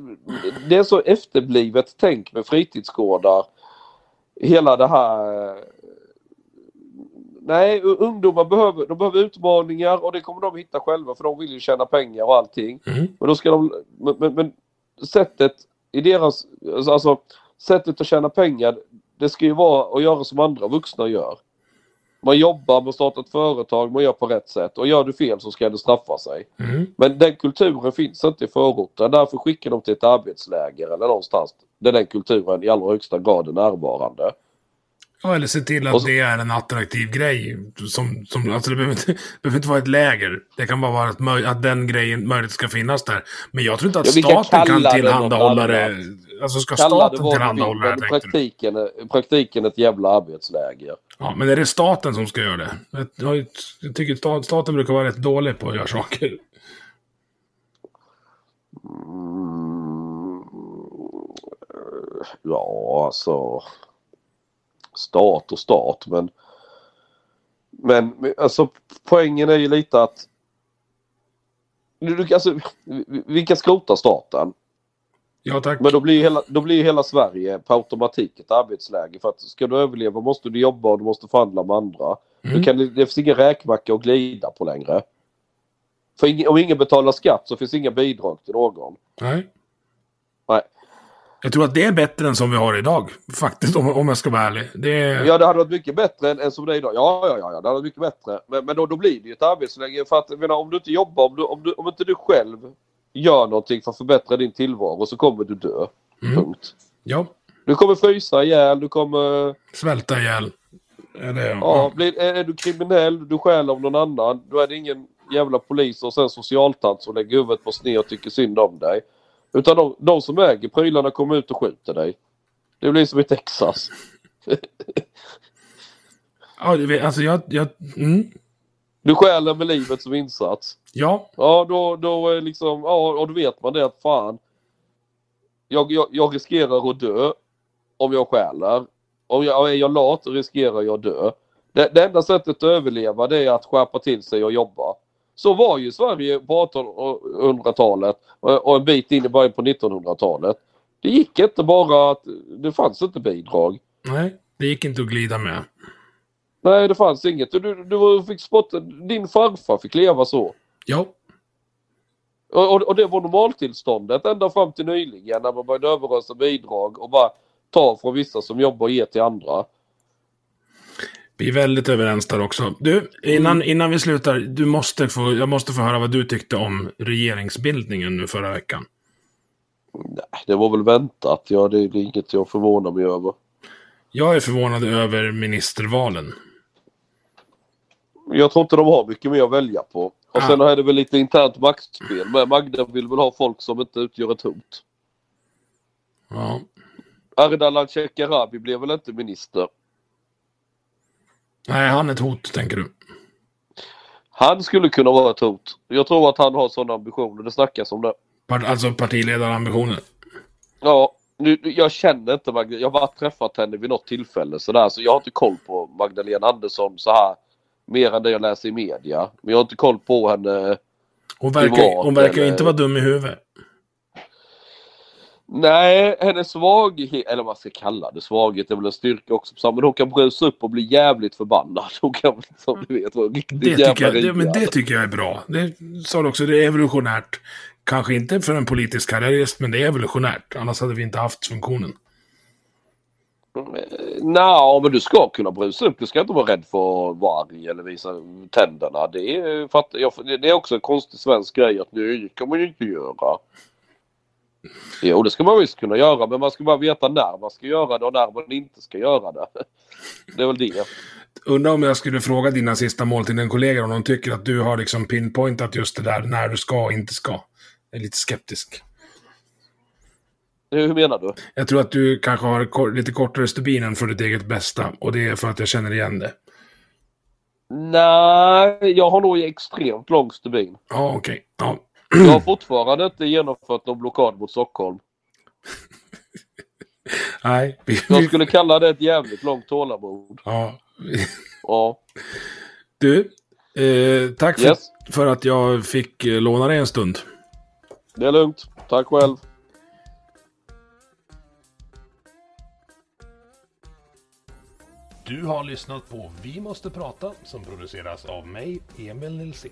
Det är så efterblivet tänk med fritidsgårdar. Hela det här... Nej, ungdomar behöver, de behöver utmaningar och det kommer de hitta själva för de vill ju tjäna pengar och allting. Mm. Men då ska de... Men, men, men sättet i deras... Alltså sättet att tjäna pengar det ska ju vara att göra som andra vuxna gör. Man jobbar, man startar ett företag, man gör på rätt sätt och gör du fel så ska det straffa sig. Mm. Men den kulturen finns inte i förorten. Därför skickar de till ett arbetsläger eller någonstans där den kulturen i allra högsta grad är närvarande. Ja, eller se till att så- det är en attraktiv grej. Som, som, alltså det behöver inte, det behöver inte vara ett läger. Det kan bara vara att, möj, att den grejen möjligt ska finnas där. Men jag tror inte att Ja, staten kan det tillhandahålla det. annat. Alltså ska det staten tillhandahålla det, du? praktiken, praktiken ett jävla arbetsläger. Ja, men är det staten som ska göra det? Jag, jag, tycker sta- staten brukar vara rätt dålig på att göra saker. Mm. Ja, alltså. Stat och stat, men. Men alltså poängen är ju lite att. Du, alltså, vi- kan skrota staten. Ja, tack. Men då blir, hela, då blir hela Sverige på automatik ett arbetsläge. För att ska du överleva måste du jobba och du måste förhandla med andra. Mm. Du kan, det finns ingen räkmacka att glida på längre. För ing, om ingen betalar skatt så finns inga bidrag till någon. Nej. Nej. Jag tror att det är bättre än som vi har idag. Faktiskt, om, om jag ska vara ärlig. Det. Ja, det hade varit mycket bättre än, än som det är idag. Ja, ja, ja, ja, det hade varit mycket bättre. Men, men då, då blir det ju ett arbetsläge. För att, jag menar, om du inte jobbar, om, du, om, du, om inte du själv gör någonting för att förbättra din tillvaro så kommer du dö. Mm. Punkt. Ja, Du kommer frysa ihjäl, du kommer... svälta ihjäl. Är det, Ja, blir, är, är du kriminell, du stjäl av någon annan, då är det ingen jävla polis och sen socialtant som lägger huvudet på sned och tycker synd om dig. Utan de, de som äger prylarna kommer ut och skjuter dig. Det blir som i Texas. Ja, vet- alltså jag... jag mm. Du stjäler med livet som insats. Ja, Ja, då, då är liksom, ja, och då vet man det att fan. Jag, jag, jag riskerar att dö om jag stjäler. Om jag, är jag lat riskerar jag att dö. Det, det enda sättet att överleva det är att skärpa till sig och jobba. Så var ju Sverige på 1800-talet och och en bit in i början på 1900-talet. Det gick inte bara att det fanns inte bidrag. nej. Det gick inte att glida med. Nej, det fanns inget. Du, du fick spotta, din farfar fick leva så. Ja, Och, och, och det var normaltillståndet ända fram till nyligen när man började överösa bidrag och bara ta från vissa som jobbar och ge till andra. Vi är väldigt överens där också. Du, innan, Mm. innan vi slutar, du måste få, jag måste få höra vad du tyckte om regeringsbildningen nu förra veckan. Nej, det var väl väntat. Ja, det, är inget jag förvånar mig över. Jag är förvånad över ministervalen. Jag tror inte de har mycket mer att välja på. Och Ah. sen är det väl lite internt maktspel. Men Magda vill väl ha folk som inte utgör ett hot. Ja. Ardalan Shekarabi blev väl inte minister. Nej, han är ett hot, tänker du. Han skulle kunna vara ett hot. Jag tror att han har sådana ambitioner. Det snackas om det. Part, alltså partiledarambitioner. Ja, nu, jag känner inte Magda. Jag har bara träffat henne vid något tillfälle sådär. Så jag har inte koll på Magdalena Andersson så här. Mer än det jag läser i media. Men jag har inte koll på henne. Hon verkar, Privat, hon verkar eller- inte vara dum i huvudet. Nej, hennes svaghet, eller vad man ska kalla det, svaghet är väl en styrka också. Men hon kan brusa upp och bli jävligt förbannad. Hon kan, som du vet, vara riktigt Det jävla tycker, jag, det, men det tycker jag är bra. Det sa du också, det är evolutionärt. Kanske inte för en politisk karriärist, men det är evolutionärt. Annars hade vi inte haft funktionen. Nej, men du ska kunna brusa upp. Du ska inte vara rädd för att vara arg eller visa tänderna. Det är, för att, det är också en konstig svensk grej att det kan man ju inte göra. Jo, det ska man visst kunna göra, men man ska bara veta när man ska göra det och när man inte ska göra det. Det är väl det. Undrar om jag skulle fråga dina sista mål till en kollega om de tycker att du har liksom pinpointat just det där när du ska och inte ska. Jag är lite skeptisk. Hur menar du? Jag tror att du kanske har lite kortare stubinen för ditt eget bästa. Och det är för att jag känner igen det. Nej, jag har nog extremt lång stubin. Ja, okej. Ja. Jag har fortfarande inte genomfört någon blockad mot Stockholm. Nej. Vi, Jag skulle kalla det ett jävligt långt tålamod. ja. Ja. Du, eh, tack för, Yes. för att jag fick eh, låna dig en stund. Det är lugnt. Tack själv. Du har lyssnat på Vi måste prata som produceras av mig, Emil Nilsson.